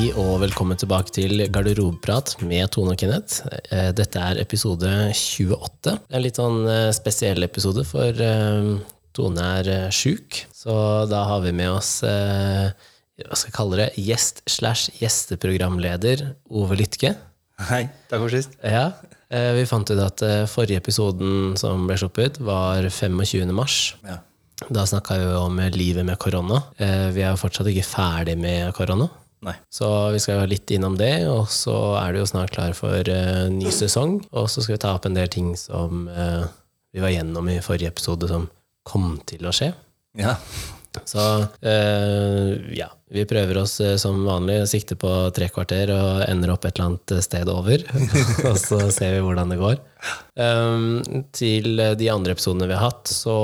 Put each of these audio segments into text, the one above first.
Hei og velkommen tilbake til Garderobeprat med Tone og Kenneth. Eh, Dette er episode 28. En litt sånn eh, spesiell episode, for eh, Tone er sjuk. Så da har vi med oss hva skal jeg kalle det, gjest slash gjesteprogramleder Ove Lytke. Hei, takk for sist. Ja, Vi fant ut at forrige episoden som ble sluppet, var 25. mars. Ja. Da snakka vi om livet med korona. Vi er jo fortsatt ikke ferdig med korona. Nei. Så vi skal jo litt innom det, og så er det jo snart klar for uh, ny sesong. Og så skal vi ta opp en del ting som uh, vi var gjennom i forrige episode, som kom til å skje. Ja. Så eh, ja, vi prøver oss eh, som vanlig å sikte på tre kvarter og ender opp et eller annet sted over. og så ser vi hvordan det går. Um, til de andre episodene vi har hatt, så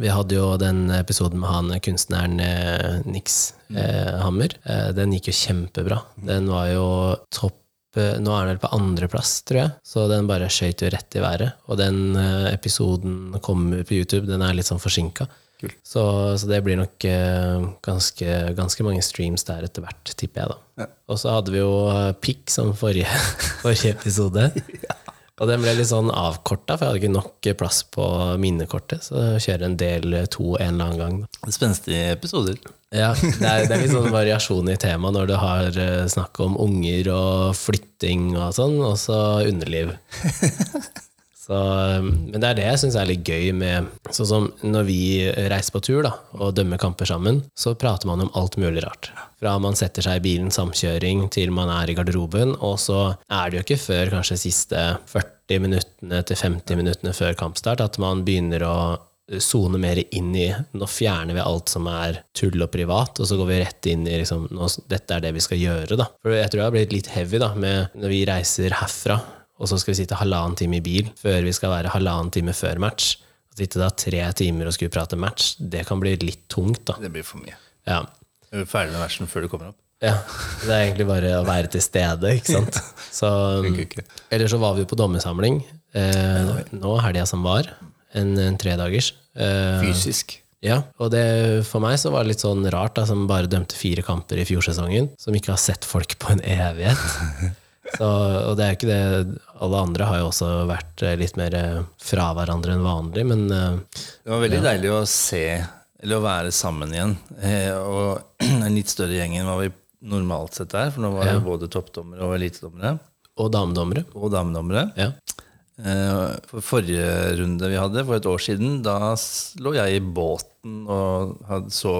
Vi hadde jo den episoden med han kunstneren eh, Nix eh, Hammer. Eh, den gikk jo kjempebra. Den var jo topp eh, nå er den vel på andreplass, tror jeg. Så den bare skøyt jo rett i været. Og den eh, episoden kommer på YouTube. Den er litt sånn forsinka. Så, så det blir nok eh, ganske, ganske mange streams der etter hvert, tipper jeg. da. Ja. Og så hadde vi jo eh, pikk som forrige, forrige episode. Og den ble litt sånn avkorta, for jeg hadde ikke nok plass på minnekortet. Så kjører en del to en eller annen gang. da. Spenstige episoder. Ja, det er, det er litt sånn variasjon i temaet når du har eh, snakk om unger og flytting og sånn, og så underliv. Så, eh, men det er det jeg syns er litt gøy med Sånn som når vi reiser på tur da, og dømmer kamper sammen, så prater man om alt mulig rart. Fra man setter seg i bilen, samkjøring, til man er i garderoben, og så er det jo ikke før kanskje siste 40 minuttene til 50 minuttene før kampstart at man begynner å sone mer inn i Nå fjerner vi alt som er tull og privat, og så går vi rett inn i liksom, nå, dette er det vi skal gjøre. da. For jeg tror det har blitt litt heavy da, med når vi reiser herfra, og så skal vi sitte halvannen time i bil før vi skal være halvannen time før match. Å sitte da tre timer og skulle prate match, det kan bli litt tungt. da. Det blir for mye. Ja. Er du ferdig med versen før du kommer opp? ja. Det er egentlig bare å være til stede, ikke sant. Så, eller så var vi på dommersamling eh, nå helga som var, en, en tredagers. Eh, Fysisk. Ja, og det, for meg så var det litt sånn rart, da, som bare dømte fire kamper i fjorsesongen, som ikke har sett folk på en evighet. Så, og det er ikke det Alle andre har jo også vært eh, litt mer eh, fra hverandre enn vanlig, men eh, Det var veldig deilig å se, eller å være sammen igjen. Og en litt større gjeng enn hva vi normalt sett er, for nå var det både toppdommere og elitedommere. Og damedommere. Og damedommere. Ja. Eh, For forrige runde vi hadde, for et år siden, da lå jeg i båten og hadde, så,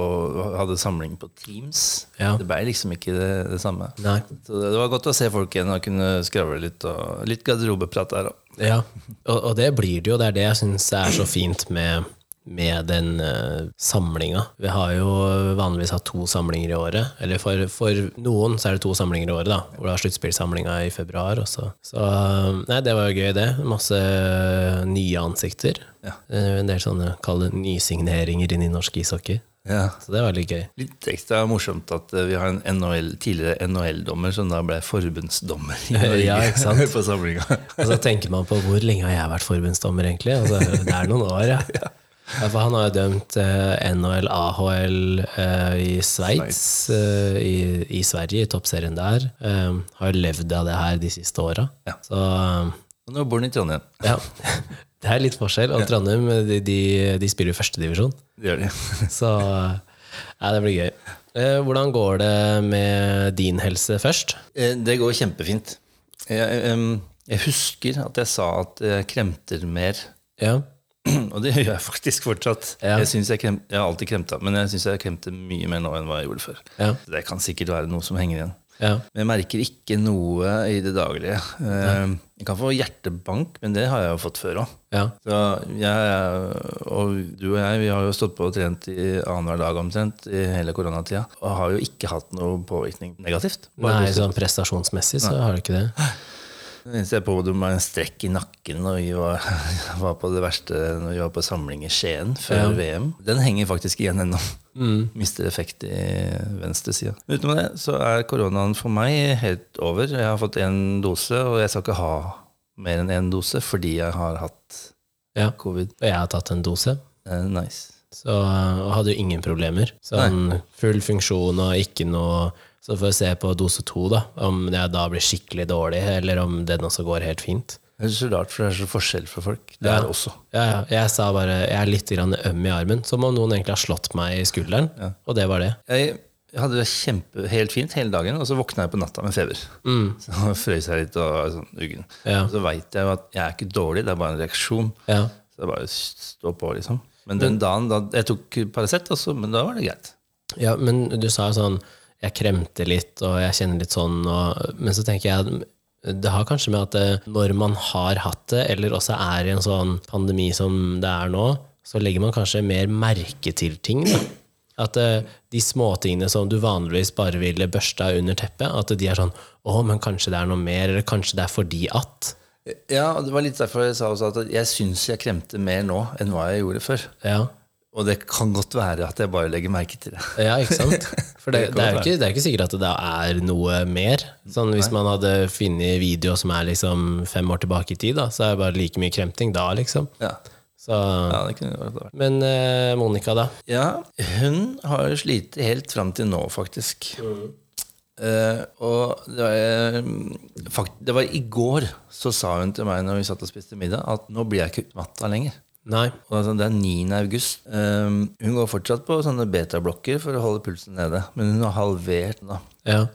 hadde samling på Teams. Ja. Det ble liksom ikke det, det samme. Nei. Så det, det var godt å se folk igjen og kunne skravle litt. Og litt garderobeprat der òg. Ja, og, og det blir det jo. Det er det jeg syns er så fint med, med den uh, samlinga. Vi har jo vanligvis hatt to samlinger i året. Eller for, for noen så er det to samlinger i året, da. Hvor du har sluttspillsamlinga i februar også. Så uh, nei, det var jo gøy, det. Masse uh, nye ansikter. Ja. En del sånne kall det nysigneringer inn i norsk ishockey. Ja. Så det var litt gøy. Litt ekstra morsomt at eh, vi har en NHL, tidligere NHL-dommer som da ble forbundsdommer i Norge Ja, ikke sant? på samlinga. Og så tenker man på hvor lenge har jeg vært forbundsdommer, egentlig? Altså, det er noen år, ja. ja. For han har jo dømt eh, NHL, AHL eh, i Sveits, eh, i, i Sverige, i toppserien der. Eh, har jo levd av det her de siste åra. Ja. Så eh, Og nå bor han i Trondheim. ja. Det er litt forskjell. Og Trondheim de, de, de spiller jo førstedivisjon. Det gjør de. Så ja, det blir gøy. Eh, hvordan går det med din helse først? Eh, Det går kjempefint. Jeg, jeg, jeg husker at jeg sa at jeg kremter mer. Ja. Og det gjør jeg faktisk fortsatt. Ja. Jeg, synes jeg, krem, jeg har alltid kremta, men jeg syns jeg kremter mye mer nå enn hva jeg gjorde før. Ja. Det kan sikkert være noe som henger igjen. ja. Men jeg merker ikke noe i det daglige. Eh, Jeg kan få hjertebank, men det har jeg jo fått før òg. ja. Og du og jeg vi har jo stått på og trent i annenhver dag omtrent i hele koronatida. Og har jo ikke hatt noe påvirkning negativt. Nei, sånn prestasjonsmessig så har du ikke det. Det ser på det med en strekk i nakken når vi var, var på det verste når vi var på samling i Skien før Ja. VM. Den henger faktisk igjen ennå. Mister effekt i venstre side. Utenom det så er koronaen for meg helt over. Jeg har fått én dose, og jeg skal ikke ha mer enn én dose fordi jeg har hatt Ja. covid. Og jeg har tatt en dose. Eh, nice. Så, og hadde jo ingen problemer. Sånn full funksjon og ikke noe Så får vi se på dose to, da, om jeg da blir skikkelig dårlig, eller om den også går helt fint. Det er så rart, for det er så forskjell for folk. Det er det også. Ja, ja. Jeg sa bare jeg er litt grann øm i armen, som om noen egentlig har slått meg i skulderen. Og det var det. Jeg hadde det kjempe, helt fint hele dagen, og så våkna jeg på natta med feber. Så frøs jeg litt og var sånn uggen. Ja. Så veit jeg jo at jeg er ikke dårlig, det er bare en reaksjon. Ja. Så det er bare å stå på, liksom. Men den dagen da Jeg tok Paracet, men da var det greit. Ja, men du sa jo sånn Jeg kremter litt, og jeg kjenner litt sånn, og, men så tenker jeg det har kanskje med at det, når man har hatt det, eller også er i en sånn pandemi som det er nå, så legger man kanskje mer merke til ting. Da. At eh, de småtingene som du vanligvis bare ville børsta under teppet, at de er sånn Å, men kanskje det er noe mer, eller kanskje det er fordi at Ja, det var litt derfor jeg sa også at jeg syns jeg kremter mer nå enn hva jeg gjorde før. Ja. Og det kan godt være at jeg bare legger merke til det. Ja, ikke sant? For det, Det det, er jo ikke, det er ikke sikkert at det da er noe mer. Sånn Hvis man hadde funnet video som er liksom fem år tilbake i tid, da, så er det bare like mye kremting da, liksom. Ja, Så, ja det kunne det vært. men eh, Monica, da? Ja, hun har slitt helt fram til nå, faktisk. Eh, og det var, eh, fakt, det var i går så sa hun til meg når vi satt og spiste middag, at nå blir jeg ikke utmatta lenger. Nei. Og altså, det er 9. august. Um, hun går fortsatt på sånne betablokker for å holde pulsen nede, men hun har halvert den. Ja.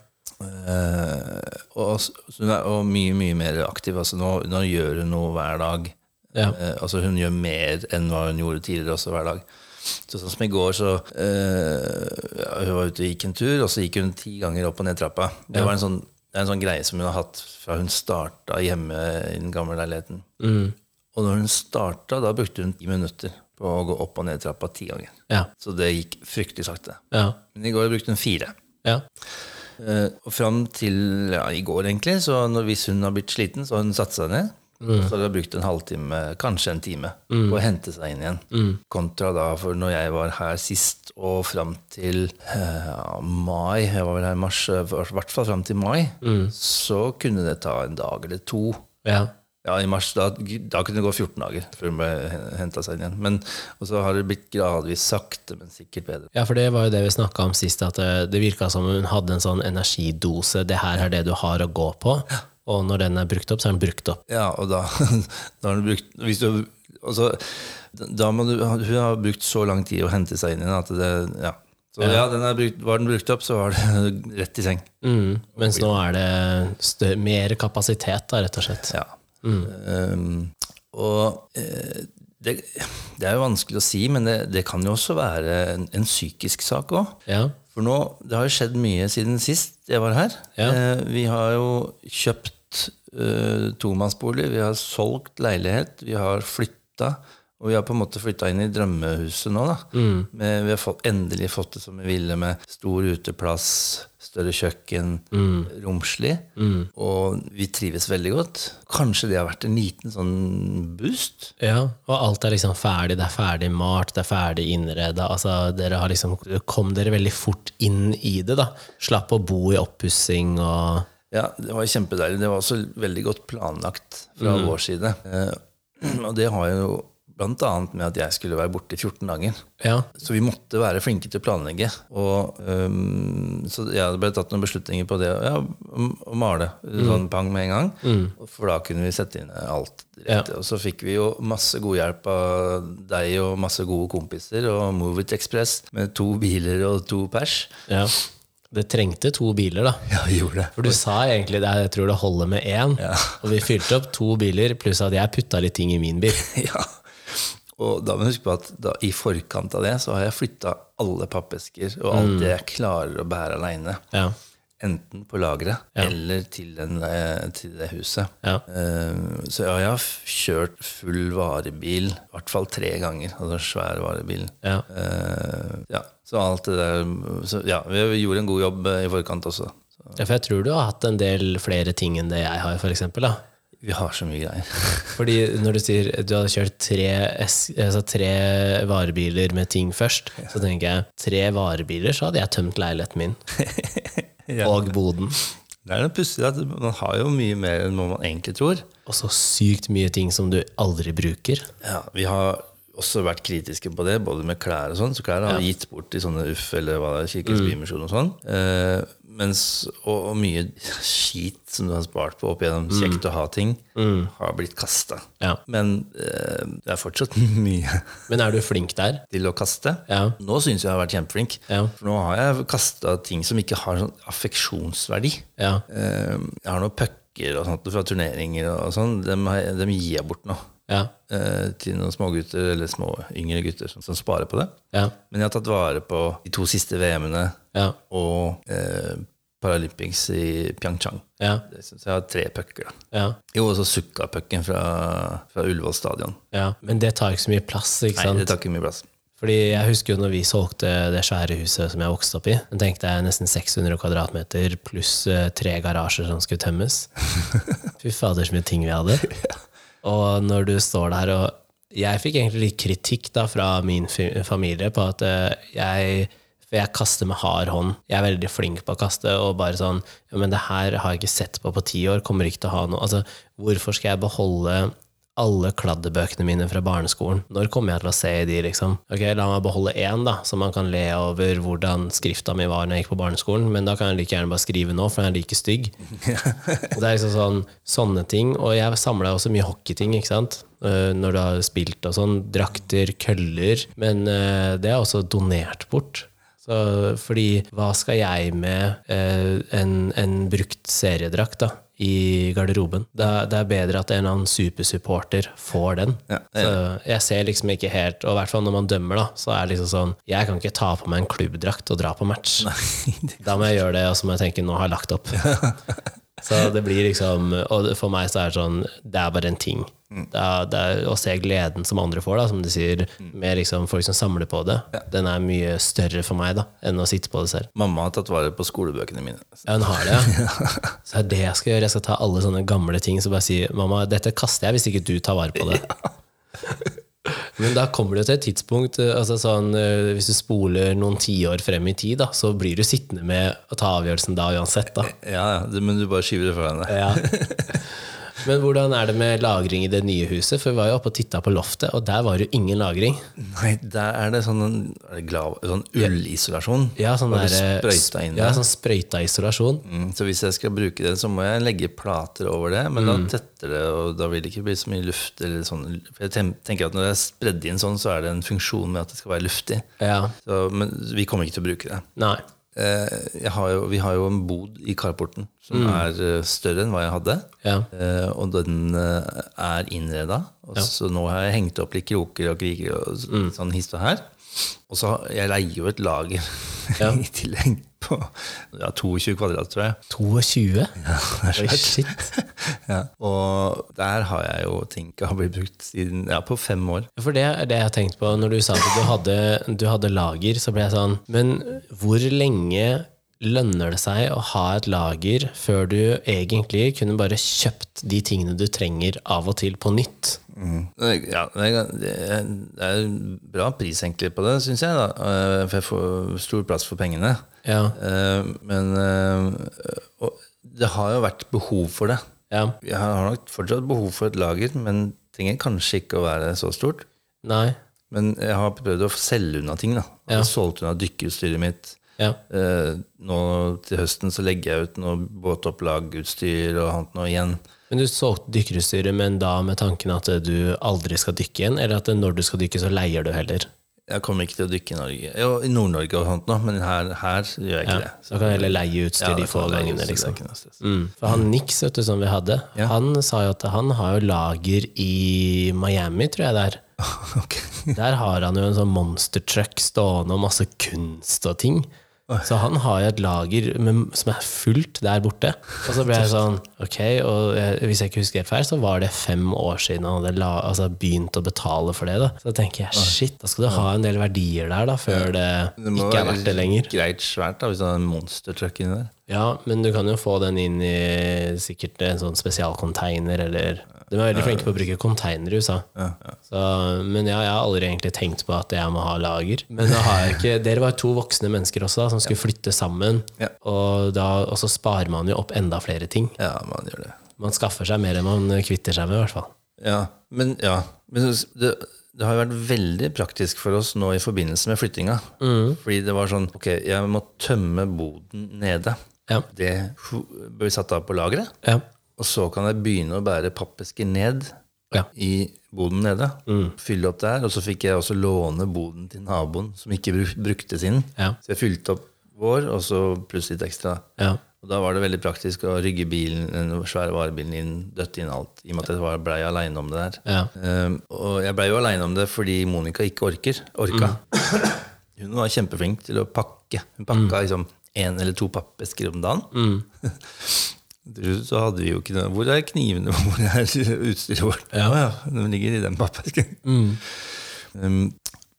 Uh, og, hun er og mye, mye mer aktiv. Altså, nå, nå gjør hun noe hver dag. Ja. Uh, altså hun gjør mer enn hva hun gjorde tidligere også hver dag. Så sånn som i går, så uh, ja, Hun var ute og gikk en tur, og så gikk hun ti ganger opp og ned trappa. Det var en sånn, det er en sånn greie som hun har hatt fra hun starta hjemme i den gamle leiligheten. Mm. Og når hun starta, da brukte hun ti minutter på å gå opp og ned trappa ti ganger. Ja. Så det gikk fryktelig sakte. Ja. Men i går brukte hun fire. Ja. Uh, og fram til ja, i går, egentlig, så når, hvis hun har blitt sliten, så har hun satt seg ned. Så har hun brukt en halvtime, kanskje en time, på å hente seg inn igjen. Kontra da for når jeg var her sist, og fram til uh, mai, jeg var vel her i mars, eh, i hvert fall fram til mai, så kunne det ta en dag eller to. ja. Ja, i mars, da, da kunne det gå 14 dager før hun ble henta seg inn igjen. Men, og så har det blitt gradvis sakte, men sikkert bedre. Ja, for det var jo det vi snakka om sist, at det, det virka som hun hadde en sånn energidose. Det her er det du har å gå på. Og når den er brukt opp, så er den brukt opp. Ja, og da, da har den brukt hvis du, altså, da må du, Hun har brukt så lang tid å hente seg inn igjen at det Ja. Så ja, den er brukt, var den brukt opp, så var det rett i seng. Mm. Mens nå er det mer kapasitet, da, rett og slett. Ja. Um, og eh, det, det er jo vanskelig å si, men det, det kan jo også være en, en psykisk sak òg. Ja. For nå, det har jo skjedd mye siden sist jeg var her. Ja. Eh, vi har jo kjøpt uh, tomannsbolig, vi har solgt leilighet, vi har flytta. Og vi har på en måte flytta inn i drømmehuset nå. da. Med, vi har fått, endelig fått det som vi ville, med stor uteplass, større kjøkken, romslig. Og vi trives veldig godt. Kanskje det har vært en liten sånn boost? ja. Og alt er liksom ferdig. Det er ferdig malt, det er ferdig innreda. Altså, dere har liksom Kom dere veldig fort inn i det, da. Slapp å bo i oppussing og Ja, det var kjempedeilig. Det var også veldig godt planlagt fra vår side. Eh, og det har jo blant annet med at jeg skulle være borte i 14 dager. Ja. Så vi måtte være flinke til å planlegge. Og, um, så jeg det ble tatt noen beslutninger på det ja, å male sånn pang med en gang. For da kunne vi sette inn alt direkte. Og så fikk vi jo masse god hjelp av deg og masse gode kompiser og Movit Express med to biler og to pers. ja. Det trengte to biler, da. Ja, gjorde det. For du sa egentlig at jeg tror det holder med én. Og vi fylte opp to biler, pluss at jeg putta litt ting i min bil. Ja. Og da må du huske på at da, i forkant av det så har jeg flytta alle pappesker og alt det jeg klarer å bære aleine. Ja. Enten på lageret eller til, den, eh, til det huset. Ja. Uh, Så ja, jeg har kjørt full varebil i hvert fall tre ganger. Altså svær varebil. Ja. Uh, ja, så alt det der så, Ja, vi gjorde en god jobb i forkant også. Så Ja, For jeg tror du har hatt en del flere ting enn det jeg har, da. Vi har så mye greier. Fordi når du sier du hadde kjørt tre, altså tre varebiler med ting først, så tenker jeg tre varebiler, så hadde jeg tømt leiligheten min. Og boden. Det er noe pussig at man har jo mye mer enn man egentlig tror. Og så sykt mye ting som du aldri bruker. Ja, vi har også vært kritiske på det, både med klær og sånn. Så klær har ja. gitt bort i sånne Uff eller hva det er, Kirkens Bymisjon og sånn. Eh, mens, og, og mye skit som du har spart på opp igjennom, kjekt å ha ting, har blitt kasta. Ja. Men eh, det er fortsatt mye Men er du flink der? til å kaste. Ja. Nå syns jeg jeg har vært kjempeflink. Ja. For nå har jeg kasta ting som ikke har sånn affeksjonsverdi. Ja. Eh, Jeg har noen pucker og sånt fra turneringer og sånn. Dem, dem gir jeg bort nå. Ja. eh, Til noen smågutter eller små yngre gutter som, som sparer på det. Ja. Men jeg har tatt vare på de to siste VM-ene Ja. og eh, Paralympics i Pyeongchang. Ja. Det synes jeg har tre pucker. Ja. Jo, og så Sukka-pucken fra, fra Ullevål stadion. ja. Men det tar ikke så mye plass, ikke Nei, det tar ikke mye plass. Fordi jeg husker jo når vi solgte det svære huset som jeg vokste opp i. Jeg tenkte jeg nesten 600 kvadratmeter pluss eh, tre garasjer som skulle tømmes. Fy fader, så mye ting vi hadde. Og når du står der og Jeg fikk egentlig litt kritikk da fra min familie på at eh, jeg For jeg kaster med hard hånd. Jeg er veldig flink på å kaste, og bare sånn ja, Men det her har jeg ikke sett på på ti år, kommer ikke til å ha noe Altså, hvorfor skal jeg beholde alle kladdebøkene mine fra barneskolen. Når kommer jeg til å se i de, liksom? Ok, La meg beholde én, da, så man kan le over hvordan skrifta mi var når jeg gikk på barneskolen, men da kan jeg like gjerne bare skrive nå, for den er like stygg. Det er liksom sånn, sånne ting. Og jeg samla også mye hockeyting, ikke sant. Eh, Når du har spilt og sånn. Drakter, køller. Men eh, det er også donert bort. Så, fordi hva skal jeg med eh, en, en brukt seriedrakt da, i garderoben? Det er, det er bedre at en eller annen supersupporter får den. Ja, så jeg ser liksom ikke helt Og i hvert fall når man dømmer, da, så er det liksom sånn Jeg kan ikke ta på meg en klubbdrakt og dra på match. Da må jeg gjøre det, og så må jeg tenke nå har jeg lagt opp. Så det blir liksom Og for meg så er det sånn Det er bare en ting. Det er, det er å se gleden som andre får, da, som du sier, med liksom folk som samler på det, den er mye større for meg da enn å sitte på det selv. Mamma har tatt vare på skolebøkene mine. Ja, hun har det, ja. Så det er det jeg skal gjøre. Jeg skal ta alle sånne gamle ting så bare si mamma, dette kaster jeg hvis ikke du tar vare på det. Men da kommer det til et tidspunkt eh, altså sånn, eh, Hvis du spoler noen tiår frem i tid, da, så blir du sittende med å ta avgjørelsen da uansett. Da. Ja, ja, men du bare skyver det foran deg. Ja. Men hvordan er det med lagring i det nye huset? For vi var jo oppe og titta på loftet, og der var det jo ingen lagring. Nei, der er det sånn, glav, sånn ullisolasjon. Ja, sånn, der, inn ja, sånn sprøyta isolasjon. Mm, så hvis jeg skal bruke det, så må jeg legge plater over det. Men Mm. da tetter det, og da vil det ikke bli så mye luft. Eller sånn. Jeg tenker at når det er spredd inn sånn, så er det en funksjon med at det skal være luftig. Ja. Så, men vi kommer ikke til å bruke det. Nei. Eh, har jo, vi har jo en bod i carporten som er eh, større enn hva jeg hadde. Ja. Eh, og den er innreda. Ja. Så nå har jeg hengt opp litt kroker og kriker og Mm. sånn hist og her. Og så jeg leier jo et lager Ja. i tillegg på ja, 22 kvadrat, tror jeg. 22? Ja, det er svært. shit. Ja. Og der har jeg jo ting som har blitt brukt siden ja, på fem år. For det er det jeg har tenkt på når du sa at du hadde, du hadde lager, så ble jeg sånn Men hvor lenge lønner det seg å ha et lager før du egentlig kunne bare kjøpt de tingene du trenger av og til på nytt? Ja, det er, det er det er bra pris egentlig på det, syns jeg. da Eh, For jeg får stor plass for pengene. Ja. Eh, Men eh, det har jo vært behov for det. Ja. Jeg har nok fortsatt behov for et lager, men trenger kanskje ikke å være så stort. Nei. Men jeg har prøvd å selge unna ting. da Jeg har solgt unna dykkerutstyret mitt. Ja. Eh, Nå til høsten så legger jeg ut noe båtopplagutstyr og annet noe igjen. Men du solgte dykkerutstyret, men da med tanken at du aldri skal dykke igjen? Eller at når du skal dykke, så leier du heller? Jeg kommer ikke til å dykke i Norge. Jo, i Nord-Norge og sånt nå, men her, her gjør jeg ikke Ja. det. Så kan jeg heller leie utstyr Ja, de få gangene, ut, liksom. stress. Mm. For han Nix, vet du, som vi hadde, Ja. han sa jo at han har jo lager i Miami, tror jeg det er. okay. Der har han jo en sånn monster truck stående og masse kunst og ting. Så han har jo et lager med, som er fullt der borte. Og så ble jeg sånn, ok, og jeg, hvis jeg ikke husker helt feil, så var det fem år siden han hadde la, altså, begynt å betale for det. da. Så da tenker jeg, shit, da skal du ha en del verdier der da, før det, Det må ikke er være verdt det lenger. greit svært da, hvis du har en monstertruck inni der. Ja, men du kan jo få den inn i sikkert en sånn spesialcontainer, eller De er veldig flinke på å bruke container i USA. Så, men ja, jeg har aldri egentlig tenkt på at jeg må ha lager. Men da har jeg ikke Dere var to voksne mennesker også da, som skulle flytte sammen. Ja. Og, da, og så sparer man jo opp enda flere ting. Ja, man gjør det. Man skaffer seg mer enn man kvitter seg med, i hvert fall. Ja, men, ja. men det, det har vært veldig praktisk for oss nå i forbindelse med flyttinga. Fordi det var sånn Ok, jeg må tømme boden nede. Ja. Det vi satt av på lageret. Ja. Og så kan jeg begynne å bære pappesker ned Ja. i boden nede. Fylle opp der. Og så fikk jeg også låne boden til naboen som ikke brukte sin. Ja. Så jeg fylte opp vår, og så pluss litt ekstra. Ja. Og da var det veldig praktisk å rygge bilen, den svære varebilen inn, døtte inn alt. I og med at jeg blei aleine om det der. Ja. Um, og jeg blei jo aleine om det fordi Monica ikke orker. Orka. Hun var kjempeflink til å pakke. Hun pakka liksom én eller to pappesker om dagen. Mm. så hadde vi jo ikke noe Hvor er knivene? Hvor er utstyret vårt? Ja, ja, De ligger i den pappesken. Um,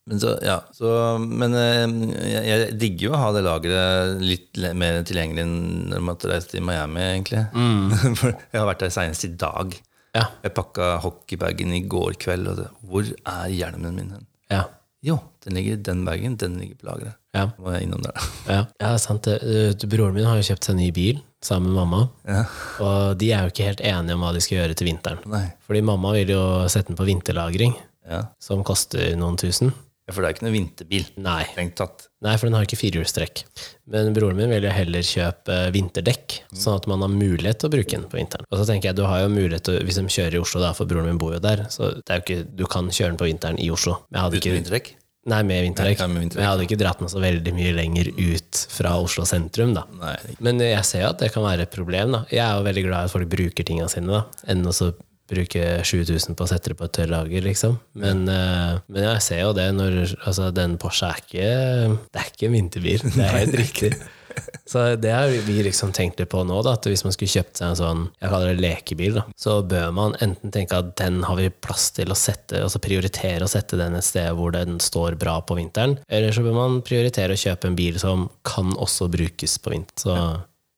men så, ja, så, men eh, jeg, jeg digger jo å ha det lageret litt mer tilgjengelig enn når man reise til Miami, egentlig. For jeg har vært der senest i dag. Ja. Jeg pakka hockeybagen i går kveld, og det, hvor er hjelmen min hen? Ja. Jo, den ligger i den bagen, den ligger på lageret. Ja. Må jeg innom der. Ja, ja sant det. Eh, Broren min har jo kjøpt seg ny bil sammen med mamma. Ja. Og de er jo ikke helt enige om hva de skal gjøre til vinteren. Nei. Fordi mamma vil jo sette den på vinterlagring, Ja. som koster noen tusen. Ja, for det er ikke noen vinterbil. Nei. Strengt tatt. Nei, for den har ikke firehjulstrekk. Men broren min vil jo heller kjøpe vinterdekk, sånn at man har mulighet til å bruke den på vinteren. Og så tenker jeg, du har jo mulighet til, hvis de kjører i Oslo, da, for broren min bor jo der, så det jo ikke, du kan kjøre den på vinteren i Oslo. Uten ikke, vinterdekk. nei, med vinterdekk. Nei, med vinterdekk. Men jeg hadde ikke dratt meg så veldig mye lenger ut fra Oslo sentrum, da. Nei. Men jeg ser jo at det kan være et problem. da. Jeg er jo veldig glad i at folk bruker tingene sine, da, enn å så bruke 7000 på å sette det på et tørrlager, liksom. Men, uh, men jeg ser jo det når altså, den Porsche er ikke Det er ikke en vinterbil. Det er helt riktig. Så det har vi liksom tenkt litt på nå, da, at hvis man skulle kjøpt seg en sånn jeg kaller det lekebil, da, så bør man enten tenke at den har vi plass til å sette, altså prioritere å sette den et sted hvor den står bra på vinteren, eller så bør man prioritere å kjøpe en bil som kan også brukes på vinteren. Så,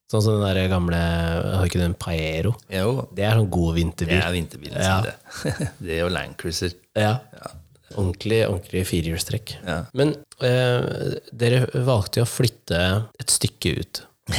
sånn som den der gamle Har ikke den en Paero? Jo, Det er sånn god vinterbil. det er vinterbilen Ja. det. Det er jo Landcruiser. Ja. Ja. Ordentlig, ordentlig firehjulstrekk. Ja. Men eh, dere valgte jo å flytte et stykke ut.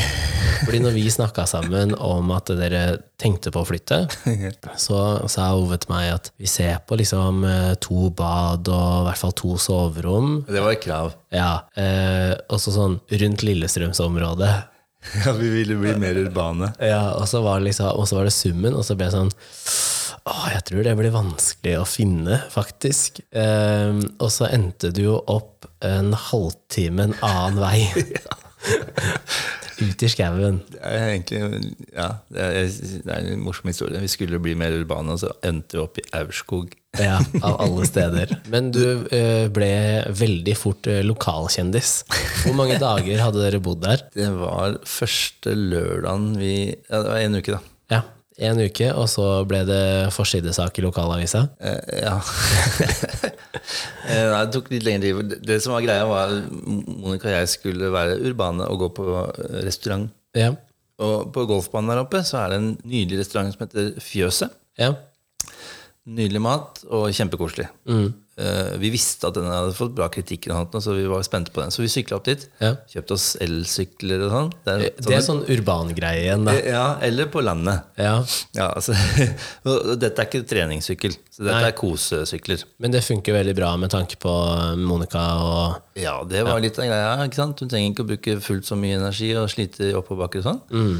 Fordi når vi snakka sammen om at dere tenkte på å flytte, så sa Ove til meg at vi ser på liksom eh, to bad og i hvert fall to soverom. Det var et krav. Ja, eh, også sånn rundt Lillestrømsområdet. Ja, vi ville bli mer urbane. Ja, og så var det, liksom, og så var det summen, og så ble jeg sånn Åh, jeg tror det blir vanskelig å finne, faktisk. Um, og så endte du jo opp en halvtime en annen vei. Ut i skauen. Egentlig ja, det er, det er en morsom historie. Vi skulle bli mer urbane, og så endte vi opp i Aurskog. Ja, av alle steder. Men du eh, ble veldig fort eh, lokalkjendis. Hvor mange dager hadde dere bodd der? Det var første lørdagen vi Ja, det var en uke, da. Ja, En uke, og så ble det forsidesak i lokalavisa. Eh, ja. Eh, Nei, det tok litt lengre tid. Det som var greia, var at Monica og jeg skulle være urbane og gå på eh, restaurant. Ja. Og på golfbanen der oppe så er det en nydelig restaurant som heter Fjøset. ja. Nydelig mat og kjempekoselig. Eh, vi visste at den hadde fått bra kritikk, så vi var spente på den. Så vi sykla opp dit. Ja. Kjøpte oss elsykler og sånn. Det Det er sånn urbangreie igjen, da. Ja, eller på landet. Ja. Ja, altså, dette er ikke treningssykkel, så dette Nei. er kosesykler. Men det funker veldig bra med tanke på Monica og Ja, det var litt av greia. ikke sant? Hun trenger ikke å bruke fullt så mye energi og slite i oppoverbakker og sånn.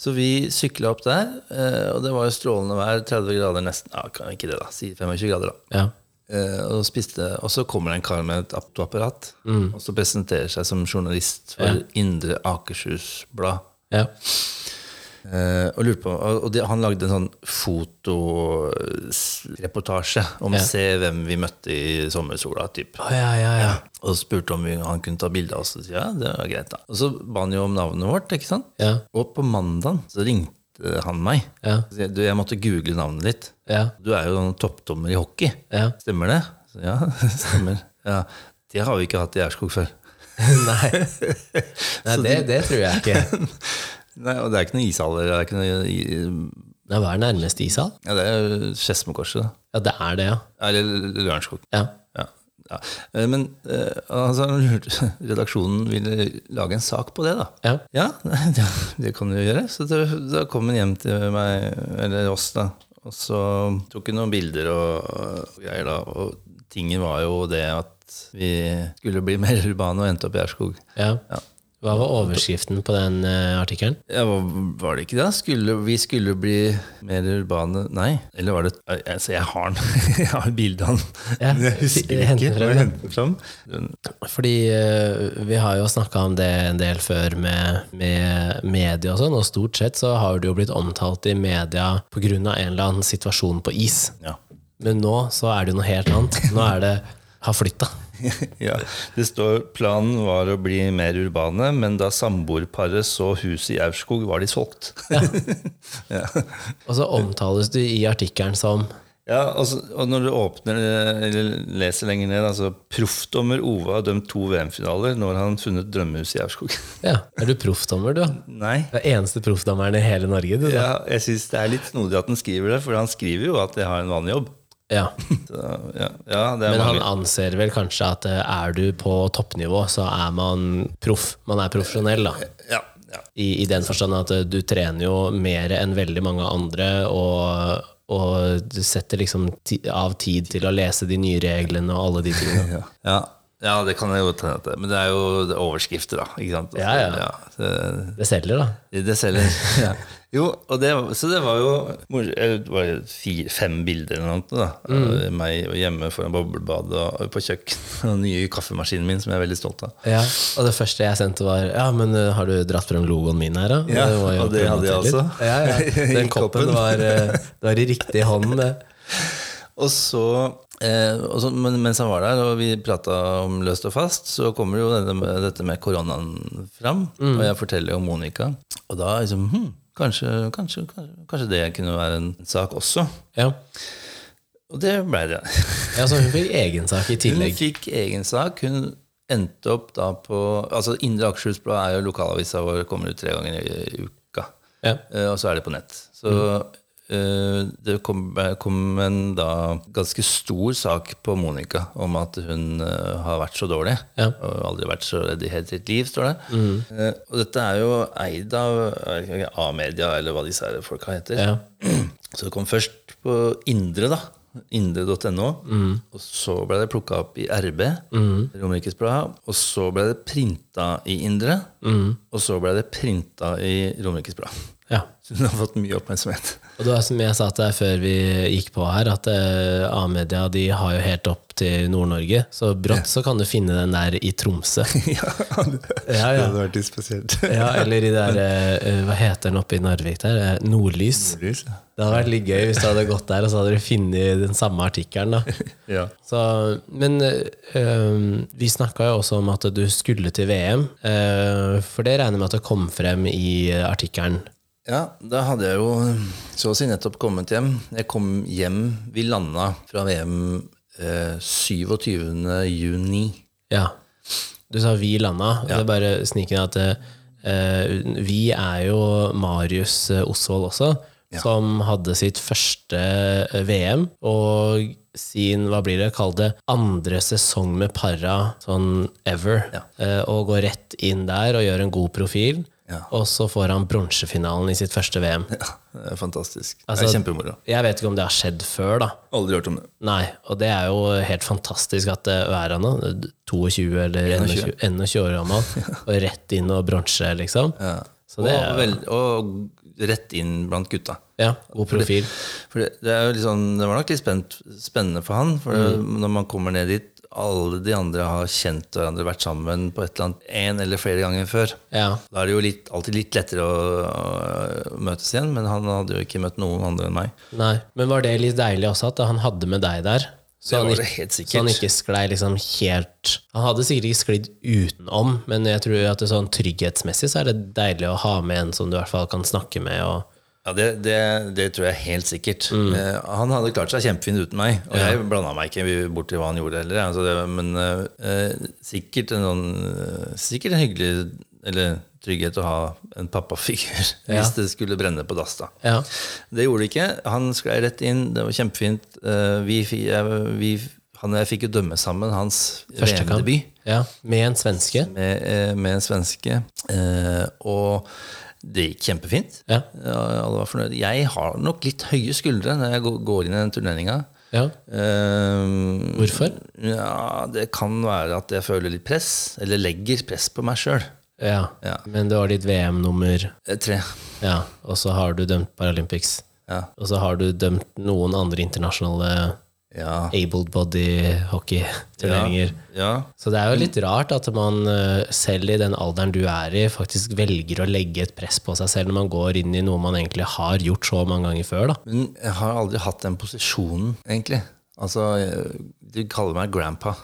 Så vi sykla opp der, eh, og det var jo strålende vær. 30 grader nesten. Ja, kan ikke det, da. Si 25 grader, da. Ja. Eh, og, spiste, og så kommer det en kar med et aptoapparat og så presenterer seg som journalist for Ja. Indre Akershus Blad. Ja. Uh, og lurte på, og det, Han lagde en sånn fotoreportasje om Ja. Se hvem vi møtte i sommersola. Typ. Å, ja, ja, ja. Og spurte om vi, han kunne ta bilde av oss. Og så, ja, det var greit da Og så ba han jo om navnet vårt. ikke sant? Ja. Og på mandag så ringte han meg. Ja. Jeg, du, jeg måtte google navnet ditt. Ja. Du er jo toppdommer i hockey. Ja. Stemmer det? Så, ja, stemmer. Ja, det har vi ikke hatt i Aurskog før. Nei, Nei det, det tror jeg ikke. Nei, Og det er ikke noen ishaller. Det er ikke noe Nei, Hva er nærmeste ishall? ja, det er Skedsmokorset. Ja, det er det, ja. Eller Lørenskog. Ja. Ja. Eh, Men eh, altså, redaksjonen ville lage en sak på det, da. Ja. Ja, det, det kan du gjøre. Så det, da kom hun hjem til meg, eller oss, da. Og så tok hun noen bilder og, og greier, da. Og tingen var jo det at vi skulle bli mer urbane og endte opp i Aurskog. Ja. Ja. Hva var overskriften på den uh, artikkelen? Ja, var det ikke det? Skulle, vi skulle bli mer urbane Nei, eller var det altså, Jeg har den. jeg har bildet av den. Ja, jeg husker ikke. frem, jeg den fram? Fordi uh, vi har jo snakka om det en del før med, med media og sånn, og stort sett så har det jo blitt omtalt i media pga. en eller annen situasjon på is. Ja. Men nå så er det jo noe helt annet. Nå er det har flytta. ja. Det står planen var å bli mer urbane, men da samboerparet så huset i Aurskog, var de solgt. ja. Og så omtales du i artikkelen som Ja, altså, og når du åpner eller leser lenger ned altså, Proffdommer Ove har dømt to VM-finaler. Nå har han funnet drømmehuset i Aurskog. Ja, er du proffdommer, du? Nei. Du er eneste proffdommeren i hele Norge, du. da. Ja, jeg syns det er litt snodig at han skriver det, for han skriver jo at jeg har en vanlig jobb. Ja. Så, ja, ja, det Men han anser vel kanskje at eh, er du på toppnivå, så er man proff. Man er profesjonell, da. Ja, ja. I, I den forstand at eh, du trener jo mer enn veldig mange andre, og, og du setter liksom ti, av tid til å lese de nye reglene og alle de tingene. Ja. ja, det kan jeg jo til. Men det er jo det er overskrifter, da. Ikke sant? Ja, ja. det, Det selger, da. det selger. Jo, det, så det var jo eh, det var fire, fem bilder eller noe. Da, Mm. Meg og hjemme foran boblebadet og på kjøkken. Og den nye kaffemaskinen min, som jeg er veldig stolt av. Ja, Og det første jeg sendte, var Ja, men eh, har du dratt frem logoen min her, da? Ja, var jo og det hadde jeg også. Ja, ja. Den koppen var, eh, det var i riktig hånd, det. Og så, eh, så men, mens han var der, og vi prata om løst og fast, så kommer jo dette med, dette med koronaen fram. Og jeg forteller om Monica. Og da liksom hm, kanskje, kanskje, kanskje, kanskje det kunne være en sak også. Ja. Og det blei det. ja, Så hun fikk egen sak i tillegg? Hun fikk egen sak. Hun endte opp da på Altså Indre Akershus Blad er jo lokalavisa vår, kommer ut tre ganger i, i uka. Ja. Uh, og så er det på nett. Så eh, det kom, kom en da ganske stor sak på Monica om at hun eh, har vært så dårlig. Ja. Og aldri vært så redd i hele sitt liv, står det. Eh, og dette er jo eid av A-media, eller hva disse folka heter. Ja. Så det kom først på Indre, da. Indre.no. Og så ble det plukka opp i RB, Romerikes Blad. Og så ble det printa i Indre. Og så ble det printa i Romerikes Blad. ja. Så hun har fått mye oppmerksomhet. Og det var som jeg sa til deg før vi gikk på her, at eh, A-media de har jo helt opp til Nord-Norge. Så brått så kan du finne den der i Tromsø. ja, det, Ja, ja. hadde vært litt spesielt. Ja, eller i der eh, Hva heter den oppe i Narvik der? Nordlys. Nordlys. Ja. Det hadde vært litt gøy hvis du hadde gått der, og så hadde du funnet den samme artikkelen. Ja. Så, men eh, vi snakka jo også om at du skulle til VM, eh, for det regner jeg med at det kom frem i artikkelen. Ja, da hadde jeg jo så å si nettopp kommet hjem. Jeg kom hjem, vi landa fra VM eh, 27. juni. Ja. Du sa vi landa. og Det er bare snikende at eh, vi er jo Marius eh, Osvold også, som hadde sitt første eh, VM. Og sin, hva blir det, kall det, andre sesong med para sånn ever. Ja. Eh, og går rett inn der og gjør en god profil. Ja. Og så får han bronsefinalen i sitt første VM. Ja, det er fantastisk. Altså- det er kjempemoro. Jeg vet ikke om det har skjedd før, da. Aldri hørt om det. Nei, og det er jo helt fantastisk at det er han nå, 22 eller 21, 21 år gammel, og rett inn og bronse, liksom. Ja. Så det og, er- vel, og rett inn blant gutta. Ja, god profil. For det, det, er jo litt sånn, det var nok litt spent, spennende for han. For mm. når man kommer ned dit Alle de andre har kjent hverandre, vært sammen på et eller annet en eller flere ganger før. Ja, Da er det jo litt, alltid litt lettere å, møtes igjen, men han hadde jo ikke møtt noen andre enn meg. nei. Men var det litt deilig også at han hadde med deg der? Så han, ikke- så han ikke sklei liksom helt Han hadde sikkert ikke sklidd utenom, men jeg tror at det sånn trygghetsmessig så er det deilig å ha med en som du i hvert fall kan snakke med. Og, Ja, det, det, det tror jeg helt sikkert. Mm. Eh, han hadde klart seg kjempefint uten meg, og jeg blanda meg ikke borti hva han gjorde heller. Altså det, men eh, sikkert, en noen, eh, sikkert en hyggelig eller trygghet å ha en pappafigur Ja. hvis det skulle brenne på dass. da. ja. Det gjorde det ikke. Han sklei rett inn, det var kjempefint. Eh, vi, jeg, vi, han og jeg fikk jo dømme sammen hans. VM-debut ja. Med en svenske. med, eh, med en svenske. Eh, og det gikk kjempefint. Ja. Alle var fornøyde. Jeg har nok litt høye skuldre når jeg går- inn i den turneringa. Ja. Um, Hvorfor? Ja, det kan være at jeg føler litt press, eller legger press på meg sjøl. Ja. Ja. Men det var ditt VM-nummer, Tre. ja. og så har du dømt Paralympics. Ja. Og så har du dømt noen andre internasjonale Ja. able-body hockeyturneringer. ja. Så det er jo litt rart at man eh, selv i den alderen du er i, faktisk velger å legge et press på seg selv når man går inn i noe man egentlig har gjort så mange ganger før. da. Men jeg har aldri hatt den posisjonen, egentlig. Altså, De kaller meg grandpa.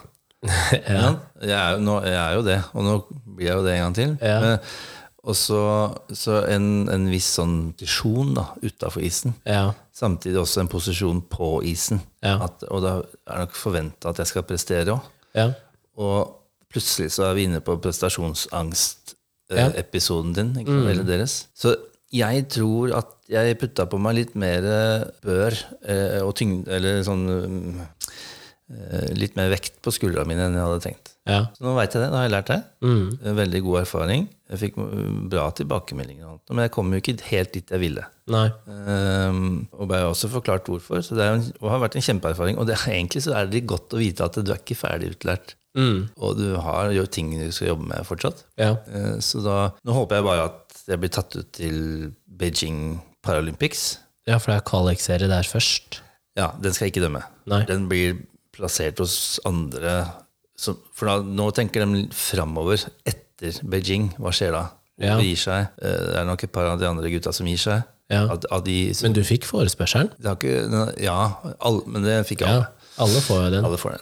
ja. jeg, er jo, nå, jeg er jo det, og nå blir jeg jo det en gang til. Ja. Men, og så, så en, en viss sånn posisjon da, utafor isen. Ja. Samtidig også en posisjon på isen. Ja. At, og da er det nok forventa at jeg skal prestere òg. Ja. Og plutselig så er vi inne på prestasjonsangst-episoden din, ikke mm. eller deres. Så jeg tror at jeg putta på meg litt mer bør eh, og tyngde Eller sånn eh, Litt mer vekt på skuldra mine enn jeg hadde tenkt. Ja. Så nå veit jeg det. Nå har jeg lært det. Mm. Veldig god erfaring. Jeg fikk mm, bra tilbakemeldinger, og alt, men jeg kom jo ikke helt dit jeg ville. Nei. Um, og ble også forklart hvorfor. Så det en, og har vært en kjempeerfaring. Og det egentlig så er det litt godt å vite at du er ikke ferdig utlært. Mm. Og du har jo ting du skal jobbe med fortsatt. Ja. Uh, så da, nå håper jeg bare at jeg blir tatt ut til Beijing Paralympics. ja, for det er kvalik-serie der først. Ja, den skal jeg ikke dømme. Nei. Den blir plassert hos andre. Som- for da, nå tenker de framover etter Beijing. Hva skjer da? Ja. De gir seg? Eh, Det er nok et par av de andre gutta som gir seg. Ja. Av, av de, så, Men du fikk forespørselen? ikke, ja, all, men det fikk jeg Ja. alle. Får jo den. Alle får den.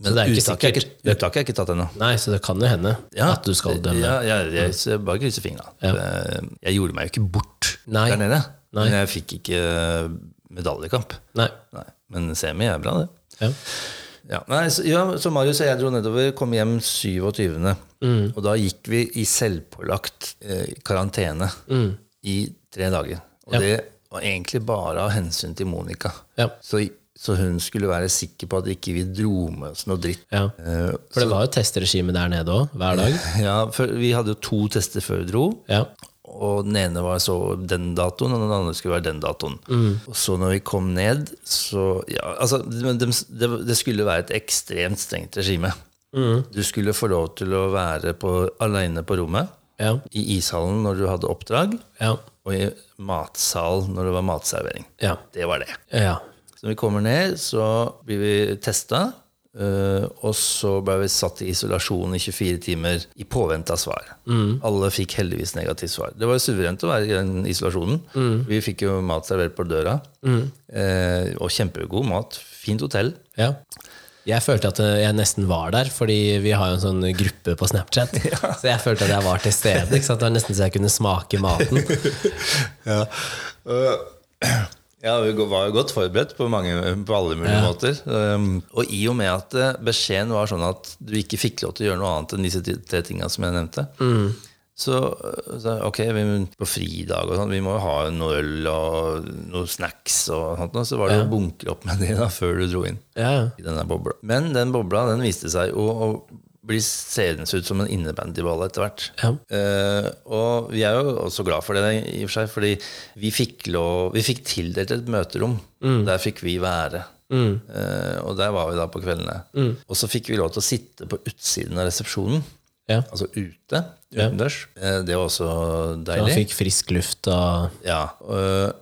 Men det er ikke uttaket sikkert. uttaket er ikke tatt ennå. Nei, så det kan jo hende at du skal dømme. Ja, jeg, jeg, jeg bare krysser fingra. Ja. Jeg, jeg gjorde meg jo ikke bort Nei. der nede. Nei. Men jeg fikk ikke medaljekamp. Nei. Nei. Men semi er bra, det. Ja. Ja, Nei, så, ja, så Marius og jeg dro nedover, kom hjem 27. Mm. Og da gikk vi i selvpålagt eh, karantene i tre dager. Og Mm. Ja. det var egentlig bare av hensyn til Monica. Ja. Så, så hun skulle være sikker på at ikke vi dro med oss noe dritt. ja. Eh, For det var jo testregime der nede òg, hver dag. ja, for Vi hadde jo to tester før vi dro. Og den ene var så den datoen, og den andre skulle være den datoen. Mm. Og så når vi kom ned, så ja, altså, det, det, det skulle være et ekstremt strengt regime. Mm. Du skulle få lov til å være på, aleine på rommet, Ja. i ishallen når du hadde oppdrag, Ja. og i matsal når det var matservering. Ja. Det var det. ja. Så når vi kommer ned, så blir vi testa. Og så ble vi satt i isolasjon i 24 timer i påvente av svar. Alle fikk heldigvis negativt svar. Det var jo suverent å være i den isolasjonen. Vi fikk jo mat servert på døra. Eh, og kjempegod mat. Fint hotell. ja. Jeg følte at jeg nesten var der, fordi vi har jo en sånn gruppe på Snapchat. Så jeg følte at jeg var til stede. Det var nesten så jeg kunne smake maten. Ja. Ja, vi var jo godt forberedt på, mange, på alle mulige Ja. måter. Um, og i og med at eh, beskjeden var sånn at du ikke fikk lov til å gjøre noe annet enn disse tre tingene som jeg nevnte, så, så ok, vi, på fridag og sånn, vi må jo ha noe øl og noen snacks og sånt, og så var det jo å bunkre opp med det da, før du dro inn Ja. i denne bobla. Men den bobla den viste seg å bli seende ut som en innebandyball etter hvert. Ja. Uh, og vi er jo også glad for det, i og for seg, fordi vi fikk, lov, vi fikk tildelt et møterom. Der fikk vi være. Eh, og der var vi da på kveldene. Og så fikk vi lov til å sitte på utsiden av resepsjonen. Ja. Altså ute, utendørs. Eh, det var også deilig. Han deilig. fikk frisk luft og Ja,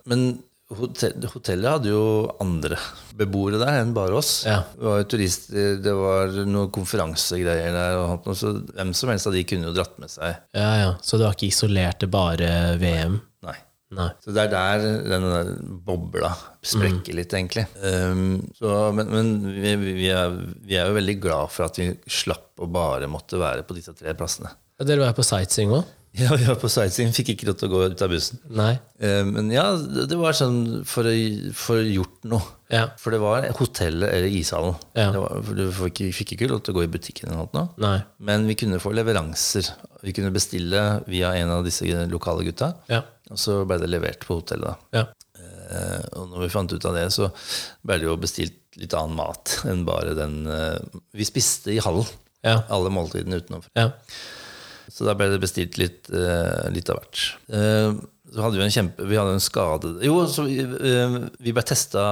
men hotell, hotellet hadde jo andre beboere der enn bare oss. Ja. Det var jo turister, det var noen konferansegreier der, og så hvem som helst av de kunne jo dratt med seg. Ja, ja. Så det var ikke isolert til bare VM? Nei. Nei. Så det er der den der bobla sprekker litt, egentlig. Um, så, men men vi, vi, er, vi er jo veldig glad for at vi slapp å bare måtte være på disse tre plassene. Ja, dere var på sightseeing òg? Ja, vi var på sightseeing, fikk ikke lov til å gå ut av bussen. Nei? Eh, Men ja, det var sånn for å, få gjort noe. Ja. For det var hotellet eller ishallen. Ja. Det var, du fikk ikke, fikk ikke lov til å gå i butikken, eller noe, Nei. men vi kunne få leveranser. Vi kunne bestille via en av disse lokale gutta, Ja. og så ble det levert på hotellet. Ja. Eh, Og når vi fant ut av det, så ble det jo bestilt litt annen mat enn bare den eh, Vi spiste i hallen, Ja. alle måltidene utenom. Ja. Så da ble det bestilt litt, eh, litt av hvert. Eh, så hadde vi en kjempe Vi hadde en skade Jo, så vi, eh, vi ble testa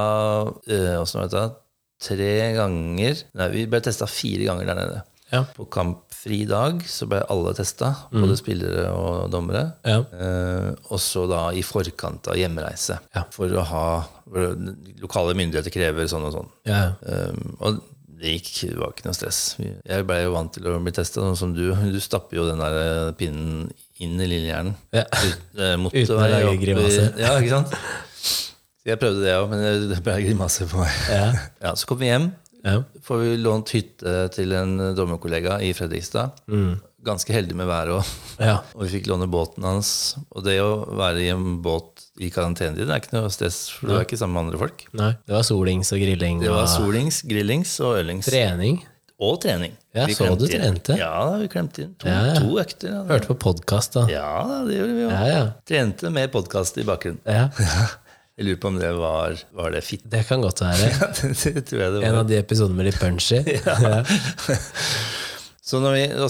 Åssen var dette? tre ganger Nei, vi ble testa fire ganger der nede. Ja. På kampfri dag så ble alle testa, både spillere og dommere. Ja. Eh, og så da i forkant av hjemreise. Ja. For å ha for Lokale myndigheter krever sånn og sånn. Ja. Um, og det gikk, det var ikke noe stress. Jeg ble jo vant til å bli testa, sånn som du. Du stapper jo den der eh, pinnen inn i lillehjernen. Ja. Ut- eh, Uten å lage grimase. Ja, ikke sant? Så jeg prøvde det òg, men det- ble grimase på meg. Ja. Ja, Så kom vi hjem. Ja. Får vi lånt hytte til en dommerkollega i Fredrikstad. Ganske heldig med været òg. Ja. Og vi fikk låne båten hans. Og det å være i en båt i karantenetiden er ikke noe stress, for du er ikke sammen med andre folk. Nei, det var solings og grilling Det var solings, grillings og ølings. trening. Og trening. Ja, Vi så du du inn. trente? Ja, vi klemte inn to, Ja, ja. to økter. Ja, Hørte på podkast, da. ja det gjorde vi ja. Trente med podkast i bakgrunnen. ja. Jeg lurer på om det var, var det fitte. Det kan godt være. Ja, det, det det En av de episodene med litt punchy. Ja. Så når vi, og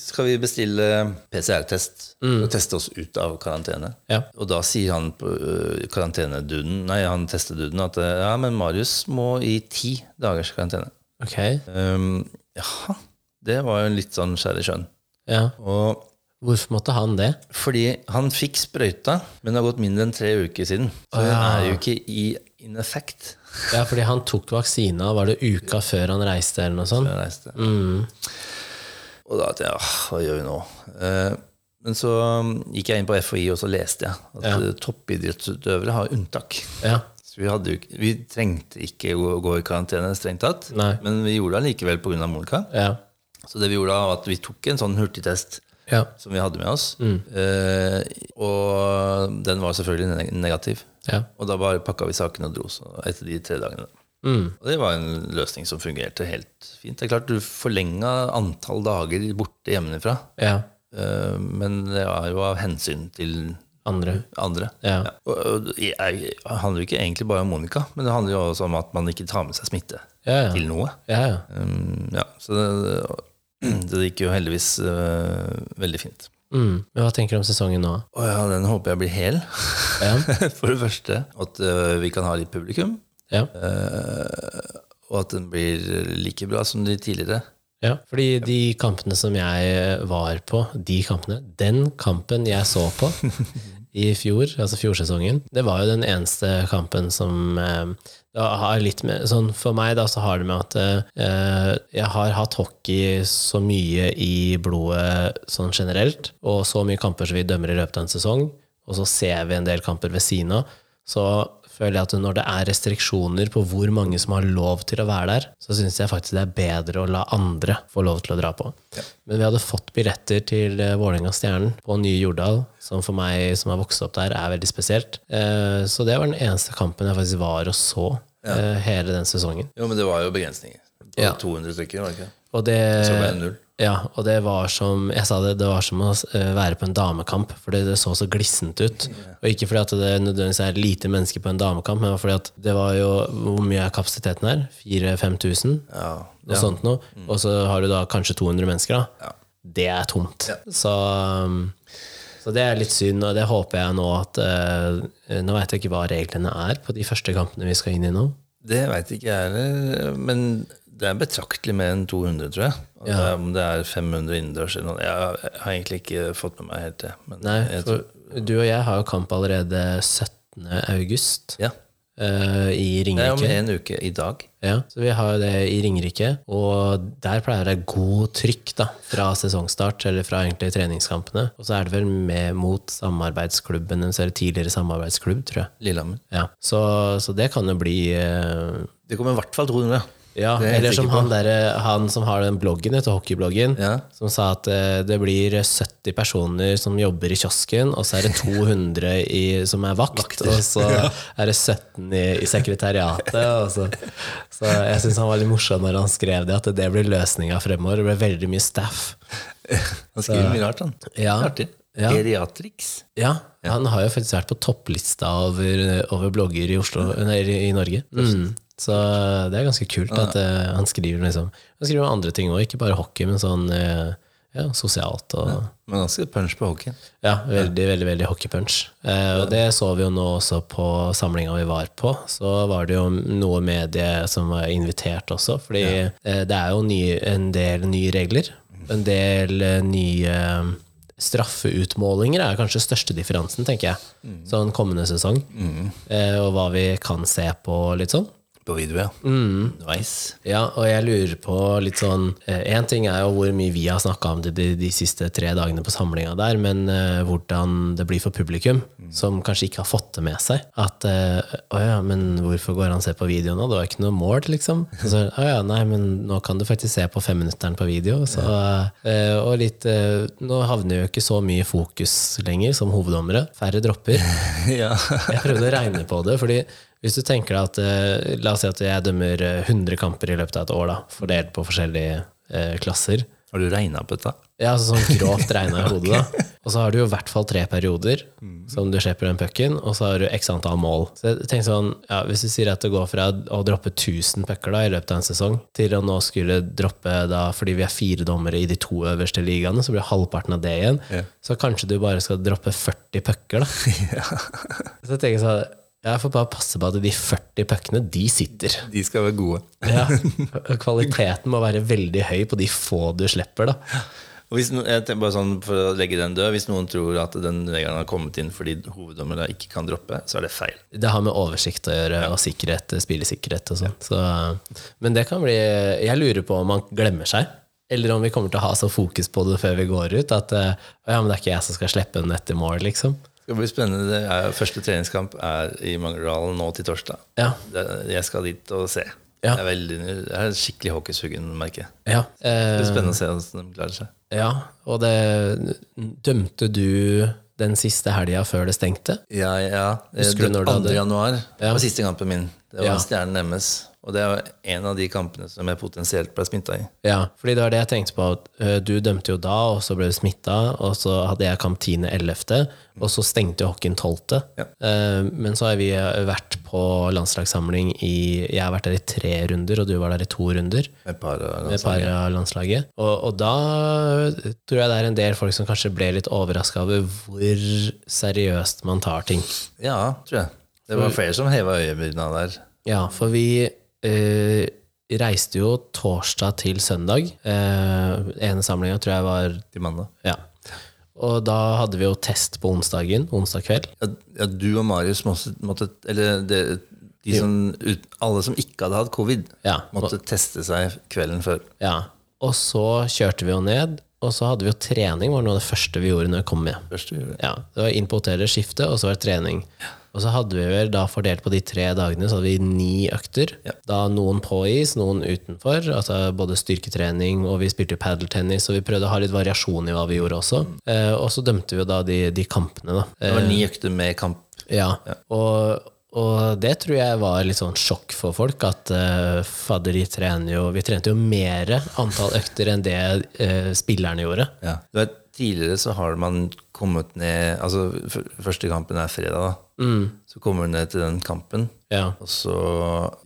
skal vi bestille PCR-test og teste oss ut av karantene. Ja. Og da sier han på øh, karanteneduden, nei, han testeduden at øh, ja, men Marius må i ti dagers karantene. Ok. Um, jaha, det var jo litt sånn skjær i sjøen. Ja. Og Hvorfor måtte han det? fordi han fikk sprøyta, men det har gått mindre enn tre uker siden. Så Å, ja. er jo ikke i in effect. Ja, fordi han tok vaksina, var det uka før han reiste, eller noe sånt? Før han reiste. Mm. Og da tenkte jeg, «Åh, hva gjør vi nå? Eh, men så um, gikk jeg inn på FHI, og så leste jeg at Ja. eh, toppidrettsutøvere har unntak. Ja. Så vi, hadde vi trengte ikke å gå i karantene, strengt tatt. Nei. Men vi gjorde det likevel pga. Monica. Ja. Så det vi gjorde da, var at vi tok en sånn hurtigtest Ja. som vi hadde med oss. Eh, og den var selvfølgelig negativ. Ja. Og da bare pakka vi sakene og dro så etter de tre dagene. Mm. Og det var en løsning som fungerte helt fint. Det er klart Du forlenga antall dager borte hjemmefra, Ja. eh, men det var jo av hensyn til Andre. andre. Ja. Og, og det handler jo ikke egentlig bare om Monica, men det handler jo også om at man ikke tar med seg smitte Ja, ja. til noe. ja, ja. Um, ja, så det, det gikk jo heldigvis uh, veldig fint. Mm. Men hva tenker du om sesongen nå? Oh, ja, den håper jeg blir hel. Ja. For det første. At uh, vi kan ha litt publikum. Ja. Uh, og at den blir like bra som de tidligere. ja. Fordi de kampene som jeg var på, de kampene, den kampen jeg så på i fjor, altså fjorsesongen, det var jo den eneste kampen som eh, har litt med, sånn For meg da, så har det med at eh, jeg har hatt hockey så mye i blodet sånn generelt, og så mye kamper som vi dømmer i løpet av en sesong, og så ser vi en del kamper ved siden av, så føler jeg at når det er restriksjoner på hvor mange som har lov til å være der, så syns jeg faktisk det er bedre å la andre få lov til å dra på. Men vi hadde fått billetter til eh, Vålerenga-Stjernen på Nye Jordal, som for meg som har vokst opp der, er veldig spesielt. Eh, Så det var den eneste kampen jeg faktisk var og så ja. hele den sesongen. Jo, men det var jo begrensninger. På Ja. 200 stykker, var det ikke? Og det, Så ble det null. Ja, og det var som jeg sa det, det var som å eh, være på en damekamp, fordi det så så glissent ut. Og ikke fordi at det nødvendigvis er lite mennesker på en damekamp, men fordi at det var jo Hvor mye er kapasiteten her? 4000-5000? Ja. Noe sånt noe. Og så har du da kanskje 200 mennesker, da. Det er tomt. Så, um, så det er litt synd, og det håper jeg nå at eh, Nå veit jeg ikke hva reglene er på de første kampene vi skal inn i nå. Det veit ikke jeg heller, men det er betraktelig mer enn 200, tror jeg. Ja. det om det er 500 innendørs eller noe Jeg har egentlig ikke fått med meg helt det. Men Nei, for tror, du og jeg har jo kamp allerede 17. august ja. Uh, i Det er om en uke i dag. Ja, så vi har det i Ringerike, og der pleier det god trykk da, fra sesongstart, eller fra egentlig treningskampene. Og så er det vel med mot samarbeidsklubben, eller tidligere samarbeidsklubb, tror jeg. Lillehammer. Ja, så, så det kan jo bli uh... Det kommer i hvert fall 200. Ja, er eller som han, der, han som har den bloggen, vet hockeybloggen, Ja. som sa at eh, det blir 70 personer som jobber i kiosken, og så er det 200 i, som er vakt, og så er det 17 i, i sekretariatet. Så, så jeg syns han var litt morsom når han skrev det, at det blir løsninga fremover. Det blir veldig mye staff. Han skriver mye rart, han. Ja. Artig. Ja. Geriatrix. Ja, han har jo faktisk vært på topplista over, over blogger i, Oslo, nei, i Norge. Mm. Så det er ganske kult at uh, han skriver liksom Han skriver om andre ting òg, ikke bare hockey, men sånn uh, ja, sosialt. Og, Men ganske punch på hockeyen. Ja, veldig, veldig, veldig hockeypunch. Eh, og det så vi jo nå også på samlinga vi var på. Så var det jo noe medie som var invitert også, fordi eh, det er jo ny, en del nye regler. En del eh, nye eh, straffeutmålinger er kanskje største differansen, tenker jeg. Sånn kommende sesong. Eh, og hva vi kan se på litt sånn. På video, ja. Nice. Ja, og jeg lurer på litt sånn Én ting er jo hvor mye vi har snakka om det de, de siste tre dagene på samlinga der, men uh, hvordan det blir for publikum, som kanskje ikke har fått det med seg. At uh, Å ja, men hvorfor går han og ser på video nå? Det var ikke noe mål, liksom. Så, å ja, nei, men nå kan du faktisk se på femminutteren på video. Så, uh, og litt eh, Nå havner jo ikke så mye fokus lenger som hoveddommere. Færre dropper. ja. Jeg prøvde å regne på det, fordi hvis du tenker deg at eh, La oss si at jeg dømmer eh, 100 kamper i løpet av et år, da, fordelt på forskjellige eh, klasser. Har du regna på dette? Ja, altså sånn grovt regna i hodet, da. Og så har du jo i hvert fall tre perioder som du slipper den pucken, og så har du x antall mål. Så jeg tenker sånn, ja, Hvis du sier at det går fra å droppe 1000 pucker da, i løpet av en sesong, til å nå skulle droppe da, fordi vi er fire dommere i de to øverste ligaene, så blir halvparten av det igjen, yeah. så kanskje du bare skal droppe 40 pucker, da. Så jeg tenker sånn, jeg får bare passe på at de 40 puckene, de sitter. De skal være gode. Ja. Kvaliteten må være veldig høy på de få du slipper, da. Og hvis jeg bare sånn For å legge den død Hvis noen tror at den regelen har kommet inn fordi hoveddommere ikke kan droppe, så er det feil. Det har med oversikt å gjøre, og sikkerhet, spillesikkerhet og sånn. Så, men det kan bli Jeg lurer på om man glemmer seg. Eller om vi kommer til å ha så fokus på det før vi går ut at eh, ja, men det er ikke jeg som skal slippe den etter mål, liksom. Det blir spennende. Det er, første treningskamp er i Mangerdalen nå til torsdag. Ja. Jeg skal dit og se. Ja. Det, er veldig, jeg er skikkelig hockeysugen, merker jeg. Ja. Det Eh, blir spennende å se hvordan de klarer seg. ja. Og det Dømte du den siste helga før det stengte? Ja, ja. Husker du Den når du 2. januar Ja. var siste kampen min. Det var Ja. Stjernen MS. Og det er en av de kampene som jeg potensielt ble smitta i. Ja, fordi det var det jeg tenkte på. eh, Du dømte jo da, og så ble du smitta, og så hadde jeg kamp 10.11., og så stengte jo hockeyen 12. Ja. Eh, Men så har vi vært på landslagssamling i Jeg har vært der i tre runder, og du var der i to runder. Med par av Med par av landslaget. Og, og da tror jeg det er en del folk som kanskje ble litt overraska over hvor seriøst man tar ting. Ja, tror jeg. Det var flere som heva øyebrynene der. Ja, for vi eh, reiste jo torsdag til søndag. Eh, ene samlinga tror jeg var til mandag. Ja. Og da hadde vi jo test på onsdagen. Onsdag kveld. Ja, ja, du og Marius måtte, Eller det, de som, ut, alle som ikke hadde hatt covid, Ja. måtte teste seg kvelden før. ja. Og så kjørte vi jo ned, og så hadde vi jo trening. var noe av det første vi gjorde når vi kom med. Første vi gjorde. Ja, Det var inn på hotellet, skifte, og så var det trening. Og så hadde vi vel da fordelt på de tre dagene så hadde vi ni økter. Ja. Da noen på is, noen utenfor. altså Både styrketrening og vi spilte padeltennis, og vi prøvde å ha litt variasjon i hva vi gjorde også. Eh, og så dømte vi jo da de, de kampene, da. Det var ni økter med kamp. Ja, Og, og det tror jeg var litt sånn sjokk for folk, at uh, fadder, de trener jo Vi trente jo mer antall økter enn det uh, spillerne gjorde. Ja. Du vet, tidligere så har man kommet ned Altså, første kampen er fredag, da. Så kommer du ned til den kampen, Ja. og så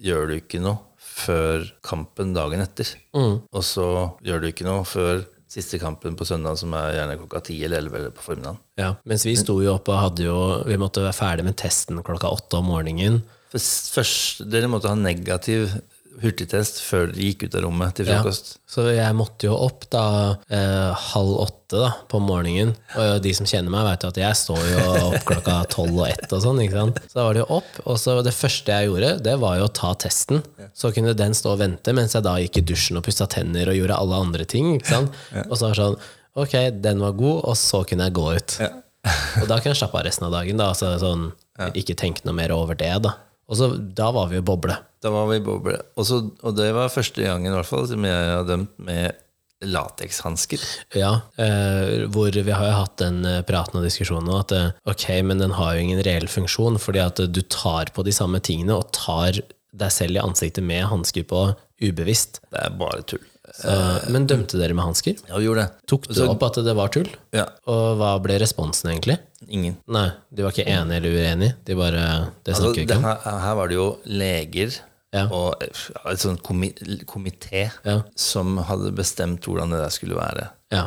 gjør du ikke noe før kampen dagen etter. Og så gjør du ikke noe før siste kampen på søndag, som er gjerne klokka ti eller elleve eller på formiddagen. ja. Mens vi sto jo opp og hadde jo Vi måtte være ferdig med testen klokka åtte om morgenen. Først, dere måtte ha negativ hurtigtest før de gikk ut av rommet til Ja. frokost. Så jeg måtte jo opp da eh, halv åtte da, på morgenen. Og de som kjenner meg, vet jo at jeg står jo opp klokka tolv og ett og sånn. ikke sant? Så da var det jo opp, og så det første jeg gjorde, det var jo å ta testen. Så kunne den stå og vente mens jeg da gikk i dusjen og pussa tenner og gjorde alle andre ting. ikke sant? Og så var det sånn Ok, den var god, og så kunne jeg gå ut. og da kunne jeg slappe av resten av dagen. da, altså sånn, Ikke tenke noe mer over det. da. Og så, Da var vi jo boble. Da var vi i boble. Og, så, og det var første gangen i hvert fall som jeg har dømt med latekshansker. Ja, eh, hvor vi har jo hatt den eh, praten og diskusjonen at eh, ok, men den har jo ingen reell funksjon, fordi at du tar på de samme tingene og tar deg selv i ansiktet med hansker på ubevisst. Det er bare tull. Så, men dømte dere med hansker? Ja, vi gjorde det. Tok du opp at det var tull? Ja, Og hva ble responsen egentlig? ingen. Nei, de var ikke enige eller uenige. De bare Det Altså, snakker vi det, ikke om. her, her var det jo leger Ja. og en et sånn komi komité Ja. som hadde bestemt hvordan det der skulle være. Ja.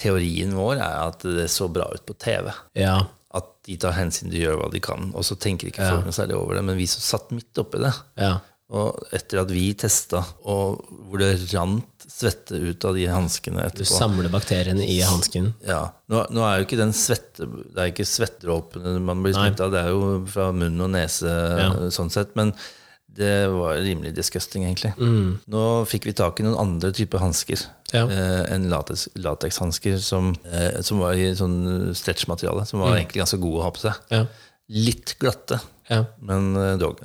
teorien vår er at det så bra ut på TV. Ja. At de tar hensyn, de gjør hva de kan, og så tenker ikke folk noe særlig over det. Men vi som satt midt oppi det, Ja. Og etter at vi testa, og hvor det rant svette ut av de hanskene Du samler bakteriene i hansken. ja, nå, nå er jo ikke den svette Det er ikke svettdråpene man blir smittet av, det er jo fra munn og nese, sånn sett. Men det var rimelig disgusting, egentlig. Nå fikk vi tak i noen andre typer hansker. Ja. Eh, enn latekshansker som, eh, som var i sånn stretchmateriale, som var egentlig ganske gode å ha på seg. Ja. Litt glatte, Ja. men eh, dog.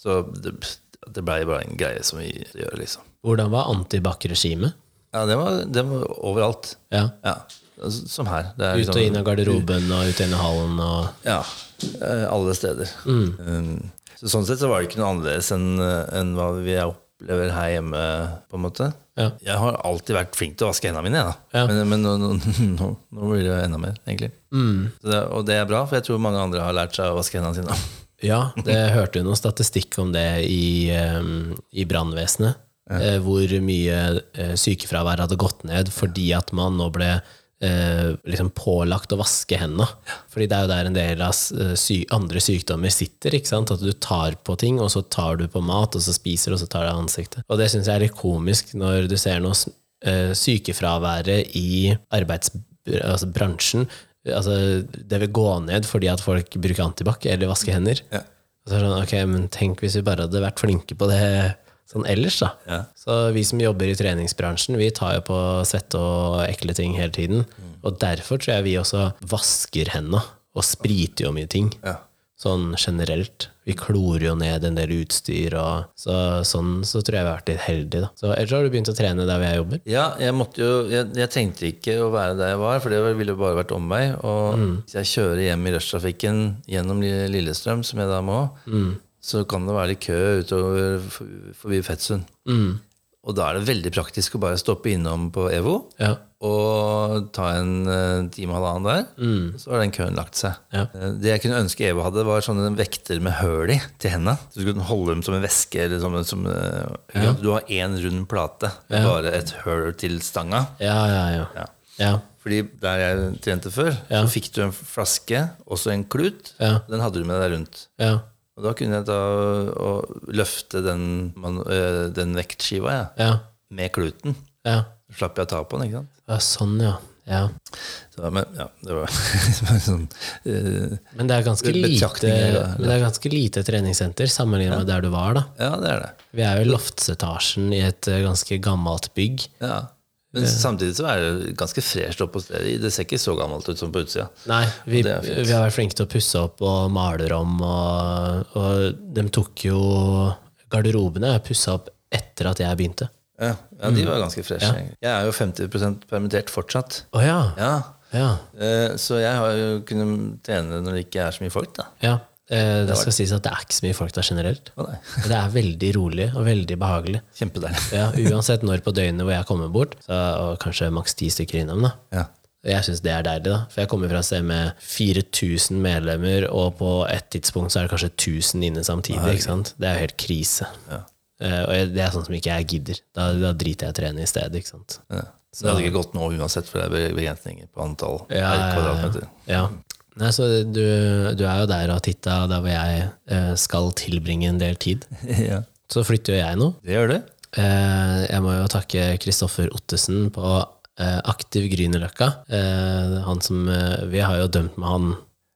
Eh, så det, det blei bare en greie som vi gjør, liksom. Hvordan var antibac-regimet? Ja, det var, det var overalt. Ja. Ja, altså, som her. Er Ut liksom- og inn av garderoben og ut og inn av hallen og Ja, eh, alle steder. Mm. så sånn sett så var det ikke noe annerledes enn en hva vi opplever her hjemme, på en måte. Ja. Jeg har alltid vært flink til å vaske hendene mine. Ja. men, men nå, nå, nå, nå blir det enda mer, egentlig. Så det, og det er bra, for jeg tror mange andre har lært seg å vaske hendene sine. Ja, det hørte jo noen statistikk om det i, um, i brannvesenet. eh, Hvor mye eh, sykefravær hadde gått ned fordi at man nå ble eh, liksom pålagt å vaske hendene. Fordi det er jo der en del av eh, sy andre sykdommer sitter. ikke sant? At du tar på ting, og så tar du på mat, og så spiser og så tar du av ansiktet. Og det syns jeg er litt komisk når du ser noe eh, sykefraværet i arbeidsbransjen. Altså altså det vil gå ned fordi at folk bruker antibac eller vasker hender. Ja. Og så er det sånn, ok, men tenk hvis vi bare hadde vært flinke på det sånn ellers, da. Ja. Så vi som jobber i treningsbransjen, vi tar jo på svette og ekle ting hele tiden. Og derfor tror jeg vi også vasker hendene, og spriter jo mye ting. Ja. Sånn generelt. Vi klorer jo ned en del utstyr, og så, sånn så tror jeg vi har vært litt heldige, da. Så ellers har du begynt å trene der hvor jeg jobber? Ja, jeg måtte jo jeg, jeg tenkte ikke å være der jeg var, for det ville jo bare vært omvei. Og hvis jeg kjører hjem i rushtrafikken gjennom Lillestrøm, som jeg da må, så kan det være litt kø utover for- forbi Fettsund. Og da er det veldig praktisk å bare stoppe innom på EVO Ja. Og ta en eh, time og halvannen der. Så har den køen lagt seg. Ja. Eh, Det jeg kunne ønske Eva hadde, var sånne vekter med høl i til hendene. Så du kunne holde dem som en veske. Eller som, som, ja. Du har én rund plate ja. bare et høl til stanga. Ja, ja, ja. Fordi der jeg trente før, så fikk du en flaske, også en klut. Den hadde du med deg rundt. ja. Og da kunne jeg og løfte den, den vektskiva med kluten. ja. Slapp jeg å ta på den. ikke sant? Ja, sånn, ja. ja. Så, men ja, det var sånn uh, Men det er ganske lite, men det er ganske lite treningssenter sammenlignet med der du var. da. Ja, det er det. Vi er jo i loftsetasjen i et eh, ganske gammelt bygg. Ja. Men samtidig så er det ganske fresht opp på stedet. Det ser ikke så gammelt ut som på utsida. Nei, vi, vi har vært flinke til å pusse opp og male om, og, og de tok jo Garderobene er pussa opp etter at jeg begynte. Ja, ja, de var ganske freshe. Jeg er jo 50 permittert fortsatt. Oh, ja. Ja, Ja. Så jeg har jo kunnet trene når det ikke er så mye folk, da. ja. Eh, det skal sies at det er ikke så mye folk der generelt. Nei, Det er veldig rolig og veldig behagelig. Kjempedeilig. Ja, Uansett når på døgnet hvor jeg kommer bort, så, og kanskje maks ti stykker innom. da. Ja. Jeg syns det er deilig, da. For jeg kommer fra et sted med 4000 medlemmer, og på et tidspunkt så er det kanskje 1000 inne samtidig. ikke sant? Det er jo helt krise. Ja. Eh, og jeg, det er sånn som ikke jeg gidder. Da, da driter jeg i å trene i stedet. ikke sant? Ja. Så det hadde ikke gått nå uansett, for det er begrensninger på antall Ja, kvadratmeter. ja. Nei, så du, du er jo der og har titta der hvor jeg eh, skal tilbringe en del tid. ja. Så flytter jo jeg nå. Det gjør det. Eh, jeg må jo takke Kristoffer Ottesen på Aktiv Grünerløkka. Han som Vi har jo dømt med han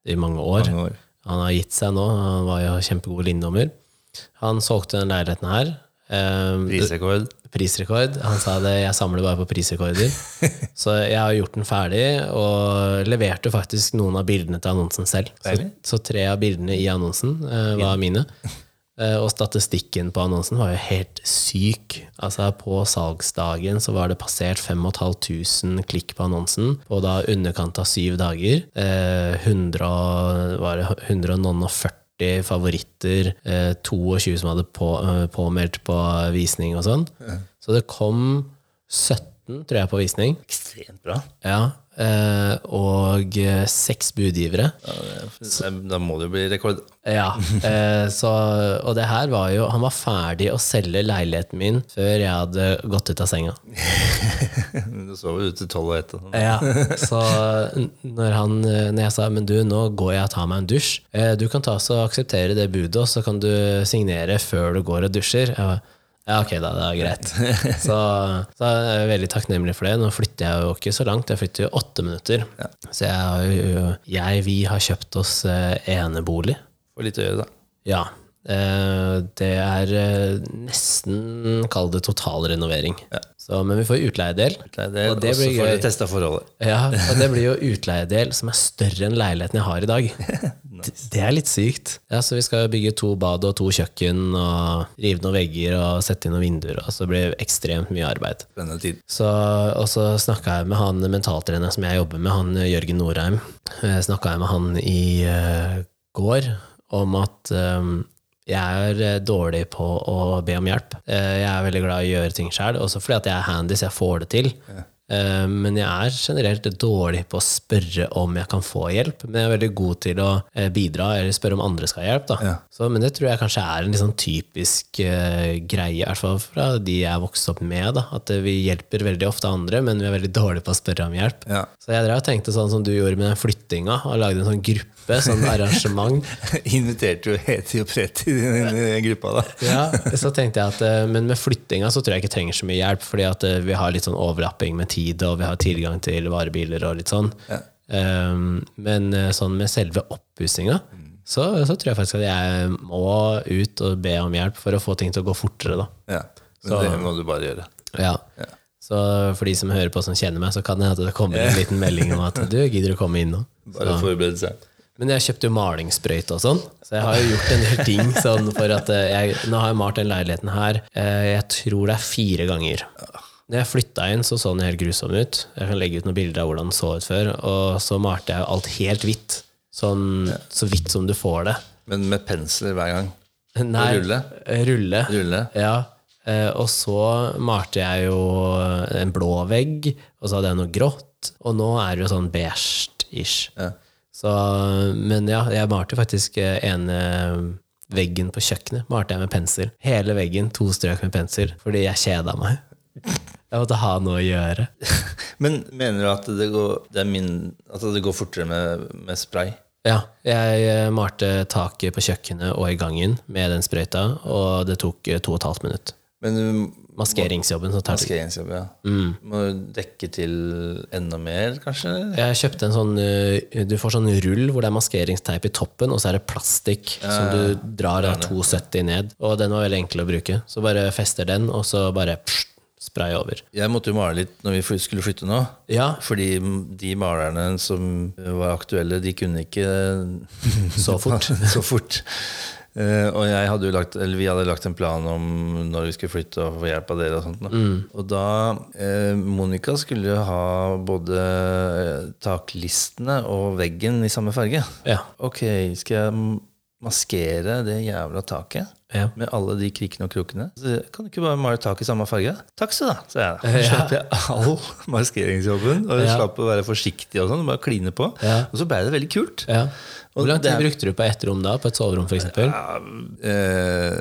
i mange år. Mange år. Han har gitt seg nå. Han var jo kjempegod linjedommer. Han solgte den leiligheten her. Eh, Prisrekord. prisrekord. Han sa det, jeg samler bare på prisrekorder. Så jeg har gjort den ferdig, og leverte faktisk noen av bildene til annonsen selv. Så, så tre av bildene i annonsen eh, var mine. Eh, og statistikken på annonsen var jo helt syk. Altså På salgsdagen så var det passert 5500 klikk på annonsen på da underkant av syv dager. Eh, 100, var det 140 favoritter, eh, 22 som hadde på, eh, påmeldt på visning og sånn. Så det kom 17, tror jeg, på visning. Ekstremt bra. Ja, eh, og eh, seks budgivere. Ja, da må det jo bli rekord. Ja, Uh, så, og det her var jo Han var ferdig å selge leiligheten min før jeg hadde gått ut av senga. Du sover ute tolv og ett. sånn. Ja, så når, han, når jeg sa men du, nå går jeg og tar meg en dusj, Uh, du kan ta og akseptere det budet, og så kan du signere før du går og dusjer. Jeg var, ja, ok, da. Det er greit. Så, så er jeg veldig takknemlig for det. Nå flytter jeg jo ikke så langt, jeg flytter jo åtte minutter. Så jeg, har jo, jeg, vi har kjøpt oss eh, enebolig. For litt å gjøre, da. Ja. Eh, det er eh, nesten, kall det totalrenovering. Så, men vi får utleiedel. Er Og det blir gøy. testa forholdet. Ja, og det blir jo utleiedel som er større enn leiligheten jeg har i dag. Det- Det er litt sykt. Ja, Så vi skal bygge to bad og to kjøkken og rive noen vegger og sette inn noen vinduer. Og så blir det ekstremt mye arbeid. Tid. Så, og så snakka jeg med han mentaltreneren som jeg jobber med, han eh, Jørgen Norheim. Snakka jeg med han i uh, går om at eh, jeg er eh, dårlig på å be om hjelp. Eh, jeg er veldig glad i å gjøre ting sjøl, også fordi at jeg er handy, så jeg får det til. Eh, Men jeg er generelt dårlig på å spørre om jeg kan få hjelp. Men jeg er veldig god til å eh, bidra eller spørre om andre skal ha hjelp. Ja. Så, men det tror jeg kanskje er en sånn typisk uh, greie, i hvert fall fra de jeg er vokst opp med. Da. At eh, vi hjelper veldig ofte andre, men vi er veldig dårlige på å spørre om hjelp. Ja. Så jeg drev og tenkte sånn som du gjorde med den flyttinga, og lagde en sånn gruppe, sånn arrangement. Inviterte jo Heti og Preti i den gruppa, da. Ja, så tenkte jeg at eh, Men med flyttinga så tror jeg ikke trenger så mye hjelp, fordi at eh, vi har litt sånn overlapping med tid, og vi har tilgang til varebiler og litt sånn. Ja. Um, men eh, sånn med selve oppussinga, så, så tror jeg faktisk at jeg må ut og be om hjelp for å få ting til å gå fortere, da. Ja. Men Så- det må du bare gjøre. Ja. Ja. Så for de som hører på som kjenner meg, så kan det hende det kommer en liten melding om at du gidder å komme inn nå. Bare forberede seg. Men jeg kjøpte jo malingssprøyte og sånn, så jeg har jo gjort en del ting sånn for at eh, jeg, Nå har jeg malt den leiligheten her, eh, jeg tror det er fire ganger. Når jeg flytta inn, så så den helt grusom ut. Jeg kan legge ut noen bilder av hvordan den så ut før. Og så malte jeg alt helt hvitt. Sånn så hvitt som du får det. Men med pensler hver gang. Nei, rulle? Rulle. Rulle. Ja. Eh, og så malte jeg jo en blå vegg, og så hadde jeg noe grått. Og nå er det jo sånn beige-ish. Ja. Så, men ja, jeg malte faktisk eh, ene veggen på kjøkkenet malte jeg med pensel. Hele veggen, to strøk med pensel, fordi jeg kjeda meg. Jeg måtte ha noe å gjøre. Men mener du at det går, det min, at det går fortere med, med spray? Ja, jeg eh, malte taket på kjøkkenet og i gangen med den sprøyta, og det tok eh, to og et halvt minutt. Men du Maskeringsjobben så tar Maskeringsjobb, ja. Mm. Må du dekke til enda mer, kanskje? Jeg kjøpte en sånn eh, Du får sånn rull hvor det er maskeringsteip i toppen, og så er det plastikk som du drar ja, 270 ned. Og den var veldig enkel å bruke. Så bare fester den, og så bare pst, spray over. Jeg måtte jo male litt når vi skulle flytte nå. Ja, Fordi de malerne som var aktuelle, de kunne ikke så fort. så fort. Uh, og hadde lagt, eller vi hadde lagt en plan om når vi skulle flytte og få hjelp av dere. Og sånt. Da. Mm. Og da uh, Monica skulle ha både eh, taklistene og veggen i samme farge. Ja. Ok, skal jeg maskere det jævla taket? Ja. Med alle de krikkene og krokene. Så, kan du ikke bare male taket i samme farge? Takk så da, sa jeg. da. Ja. slapp jeg all maskeringsjobben, og Ja. slapp å være forsiktig og sånn, bare kline på. Og så ble det veldig kult. ja. Hvor lang tid brukte du på ett rom da? På et soverom, f.eks.? Ja, øh,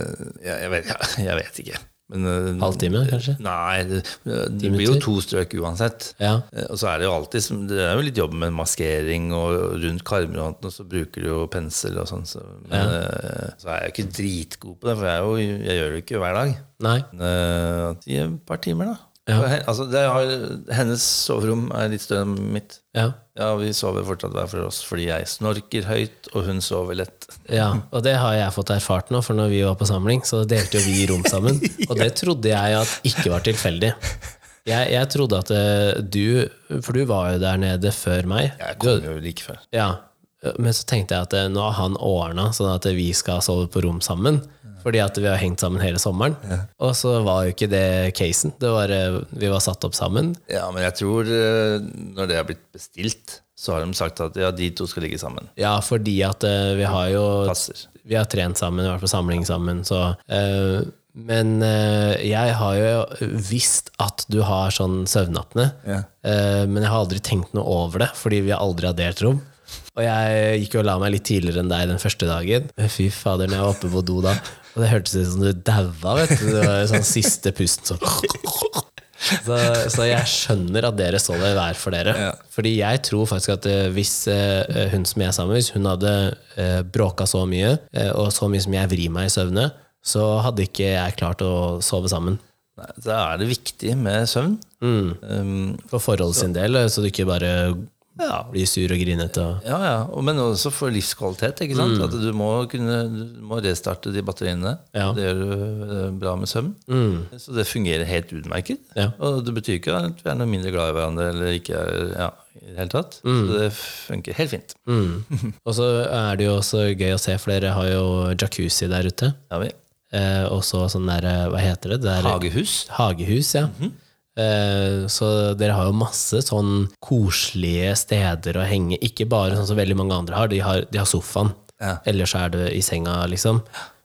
ja, jeg, vet, jeg vet ikke. Men, eh, Halvtime, kanskje? Nei, det, det blir jo to strøk uansett. Ja. Eh, Og så er det jo alltid Det er jo litt jobb med maskering og rundt og så bruker du jo pensel og sånn. Så, men ja. så er jeg ikke dritgod på det, for jeg, jo, jeg gjør det jo ikke hver dag. Nei? Men eh, et par timer, da. Ja. Altså, det har, hennes soverom er litt større enn mitt. Ja. Ja, Vi sover fortsatt hver for oss fordi jeg snorker høyt, og hun sover lett. Ja, og det har jeg fått erfart nå, for når vi var på samling, så delte jo vi rom sammen. Og det trodde jeg at ikke var tilfeldig. Jeg, jeg trodde at eh, du For du var jo der nede før meg. Jeg kom jo like før. ja, men så tenkte jeg at eh, nå har han ordna sånn at vi skal sove på rom sammen. Fordi at vi har hengt sammen hele sommeren. Og så var jo ikke det casen. Det var, eh, vi var satt opp sammen. Ja, men jeg tror eh, når det har blitt bestilt, så har de sagt at ja, de to skal ligge sammen. Ja, fordi at eh, vi har jo Passer. Vi har trent sammen, vært på samling sammen. Så, uh, Men øh, jeg har jo visst at du har sånn søvnapne, Ja. Øh, men jeg har aldri tenkt noe over det, fordi vi har aldri har delt rom. Og jeg gikk jo og la meg litt tidligere enn deg den første dagen. Fy fader, når jeg var oppe på do da, og det hørtes ut som du daua, vet du. Det var sånn siste pusten sånn så, så jeg skjønner at dere så det hver for dere. Ja. Fordi jeg tror faktisk at eh, hvis eh, hun som jeg er sammen med, hvis hun hadde uh, bråka så mye, eh, og så mye som jeg vrir meg i søvne, så hadde ikke jeg klart å sove sammen. Nei, Da er det viktig med søvn. Um, For forhold sin del, eh, så du ikke bare ja, Bli sur og grinete. Og, ja, ja. Men også for livskvalitet. ikke sant? At du må, kunne, du må restarte de batteriene. Ja. Det gjør du eh, bra med søvn. Så det fungerer helt utmerket. Ja. Og det betyr ikke at vi er noe mindre glad i hverandre eller ikke ja, i det hele tatt. Så det funker helt fint. og så er det jo også gøy å se, for dere har jo jacuzzi der ute. Ja, vi. Eh, og så sånn der, eh, hva heter det? det er, Hagehus. Hagehus, ja. Eh, så dere har jo masse sånn koselige steder å henge. Ikke bare sånn som veldig mange andre har. De har, de har sofaen. Ja. Ellers er det i senga, liksom.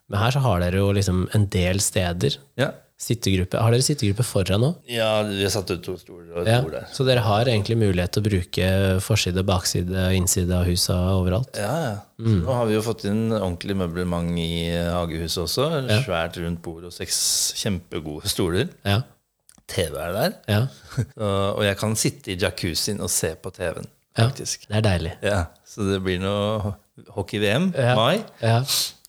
Men her så har dere jo liksom en del steder. Ja. Sittegruppe. Har dere sittegruppe foran nå? ja, vi har satt ut to stoler og et Ja. bord der. Så dere har egentlig mulighet til å bruke forside, bakside og innside av husa overalt? Ja, ja. Mm. Nå har vi jo fått inn ordentlig møblement i hagehuset også. Svært rundt bord og seks kjempegode stoler. Ja. TV er der. ja. Og jeg kan sitte i jacuzzien og se på TV-en, faktisk. Ja. Det er deilig. Ja, Så det blir noe hockey-VM Ja. mai. Ja.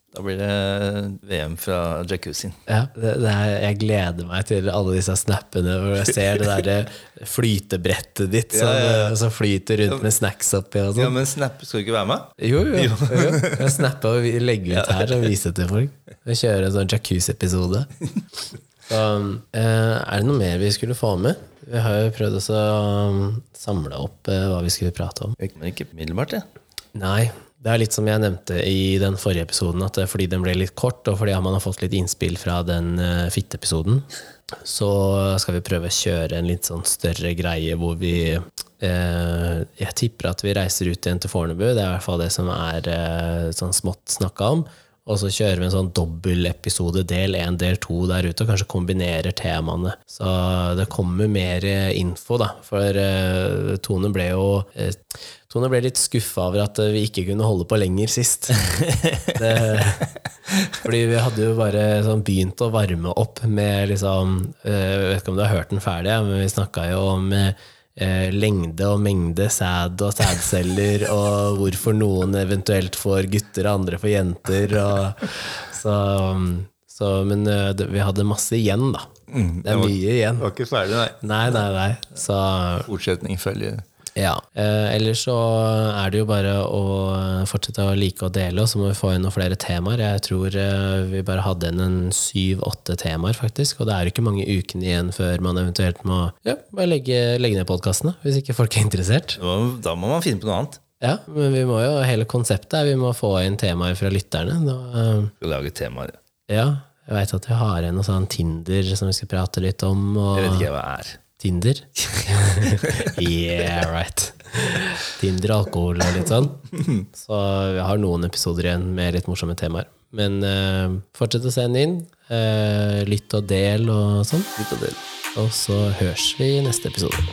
Da blir det VM fra jacuzzien. Ja, det, det er, jeg gleder meg til alle disse snappene hvor jeg ser det der flytebrettet ditt som, som flyter rundt med snacks oppi og sånt. Ja, sånn. men Snap skal du ikke være med? Jo, jo. jo. Jeg snapper og legger ut her og viser til folk. Vi kjører en sånn jacuzzi-episode. Så, eh, er det noe mer vi skulle få med? Vi har jo prøvd å um, samle opp eh, hva vi skulle prate om. Men ikke umiddelbart, det? Nei, det er litt som jeg nevnte i den forrige episoden, at er fordi den ble litt kort, og fordi man har fått litt innspill fra den fitteepisoden, så skal vi prøve å kjøre en litt sånn større greie hvor vi eh, Jeg tipper at vi reiser ut igjen til Fornebu, det er i hvert fall det som er eh, sånn smått snakka om. Og så kjører vi en sånn dobbeltepisode, del én, del to der ute, og kanskje kombinerer temaene. Så det kommer mer eh, info, da. For uh, Tone ble jo uh, Tone ble litt skuffa over at vi ikke kunne holde på lenger sist. det, fordi vi hadde jo bare sånn begynt å varme opp med liksom uh, Jeg vet ikke om du har hørt den ferdig, men vi snakka jo om eh, eh, lengde og mengde sæd og sædceller, og hvorfor noen eventuelt får gutter og andre får jenter. Og, så, så, men eh, det, vi hadde masse igjen, da. Det er mye igjen. var ikke ferdig, nei. Nei, nei, nei. Så Fortsetning følger. Ja. Eh, ellers så er det jo bare å fortsette å like og dele, og så må vi få inn noen flere temaer. Jeg tror eh, vi bare hadde inn en syv-åtte temaer, faktisk. Og det er jo ikke mange ukene igjen før man eventuelt må ja, bare legge, legge ned podkastene, hvis ikke folk er interessert. Da må- man finne på noe annet. Ja, men vi må jo, hele konseptet er vi må få inn temaer fra lytterne. Da, eh, Skal lage temaer. ja, jeg veit at vi har en sånn Tinder som vi skal prate litt om. Og Jeg vet ikke hva det er. Tinder? yeah, right. Tinder, alkohol og litt sånn. Så vi har noen episoder igjen med litt morsomme temaer. Men uh, fortsett å sende inn. Uh, lytt og del og sånn. Lytt Og del. Og så høres vi i neste episode.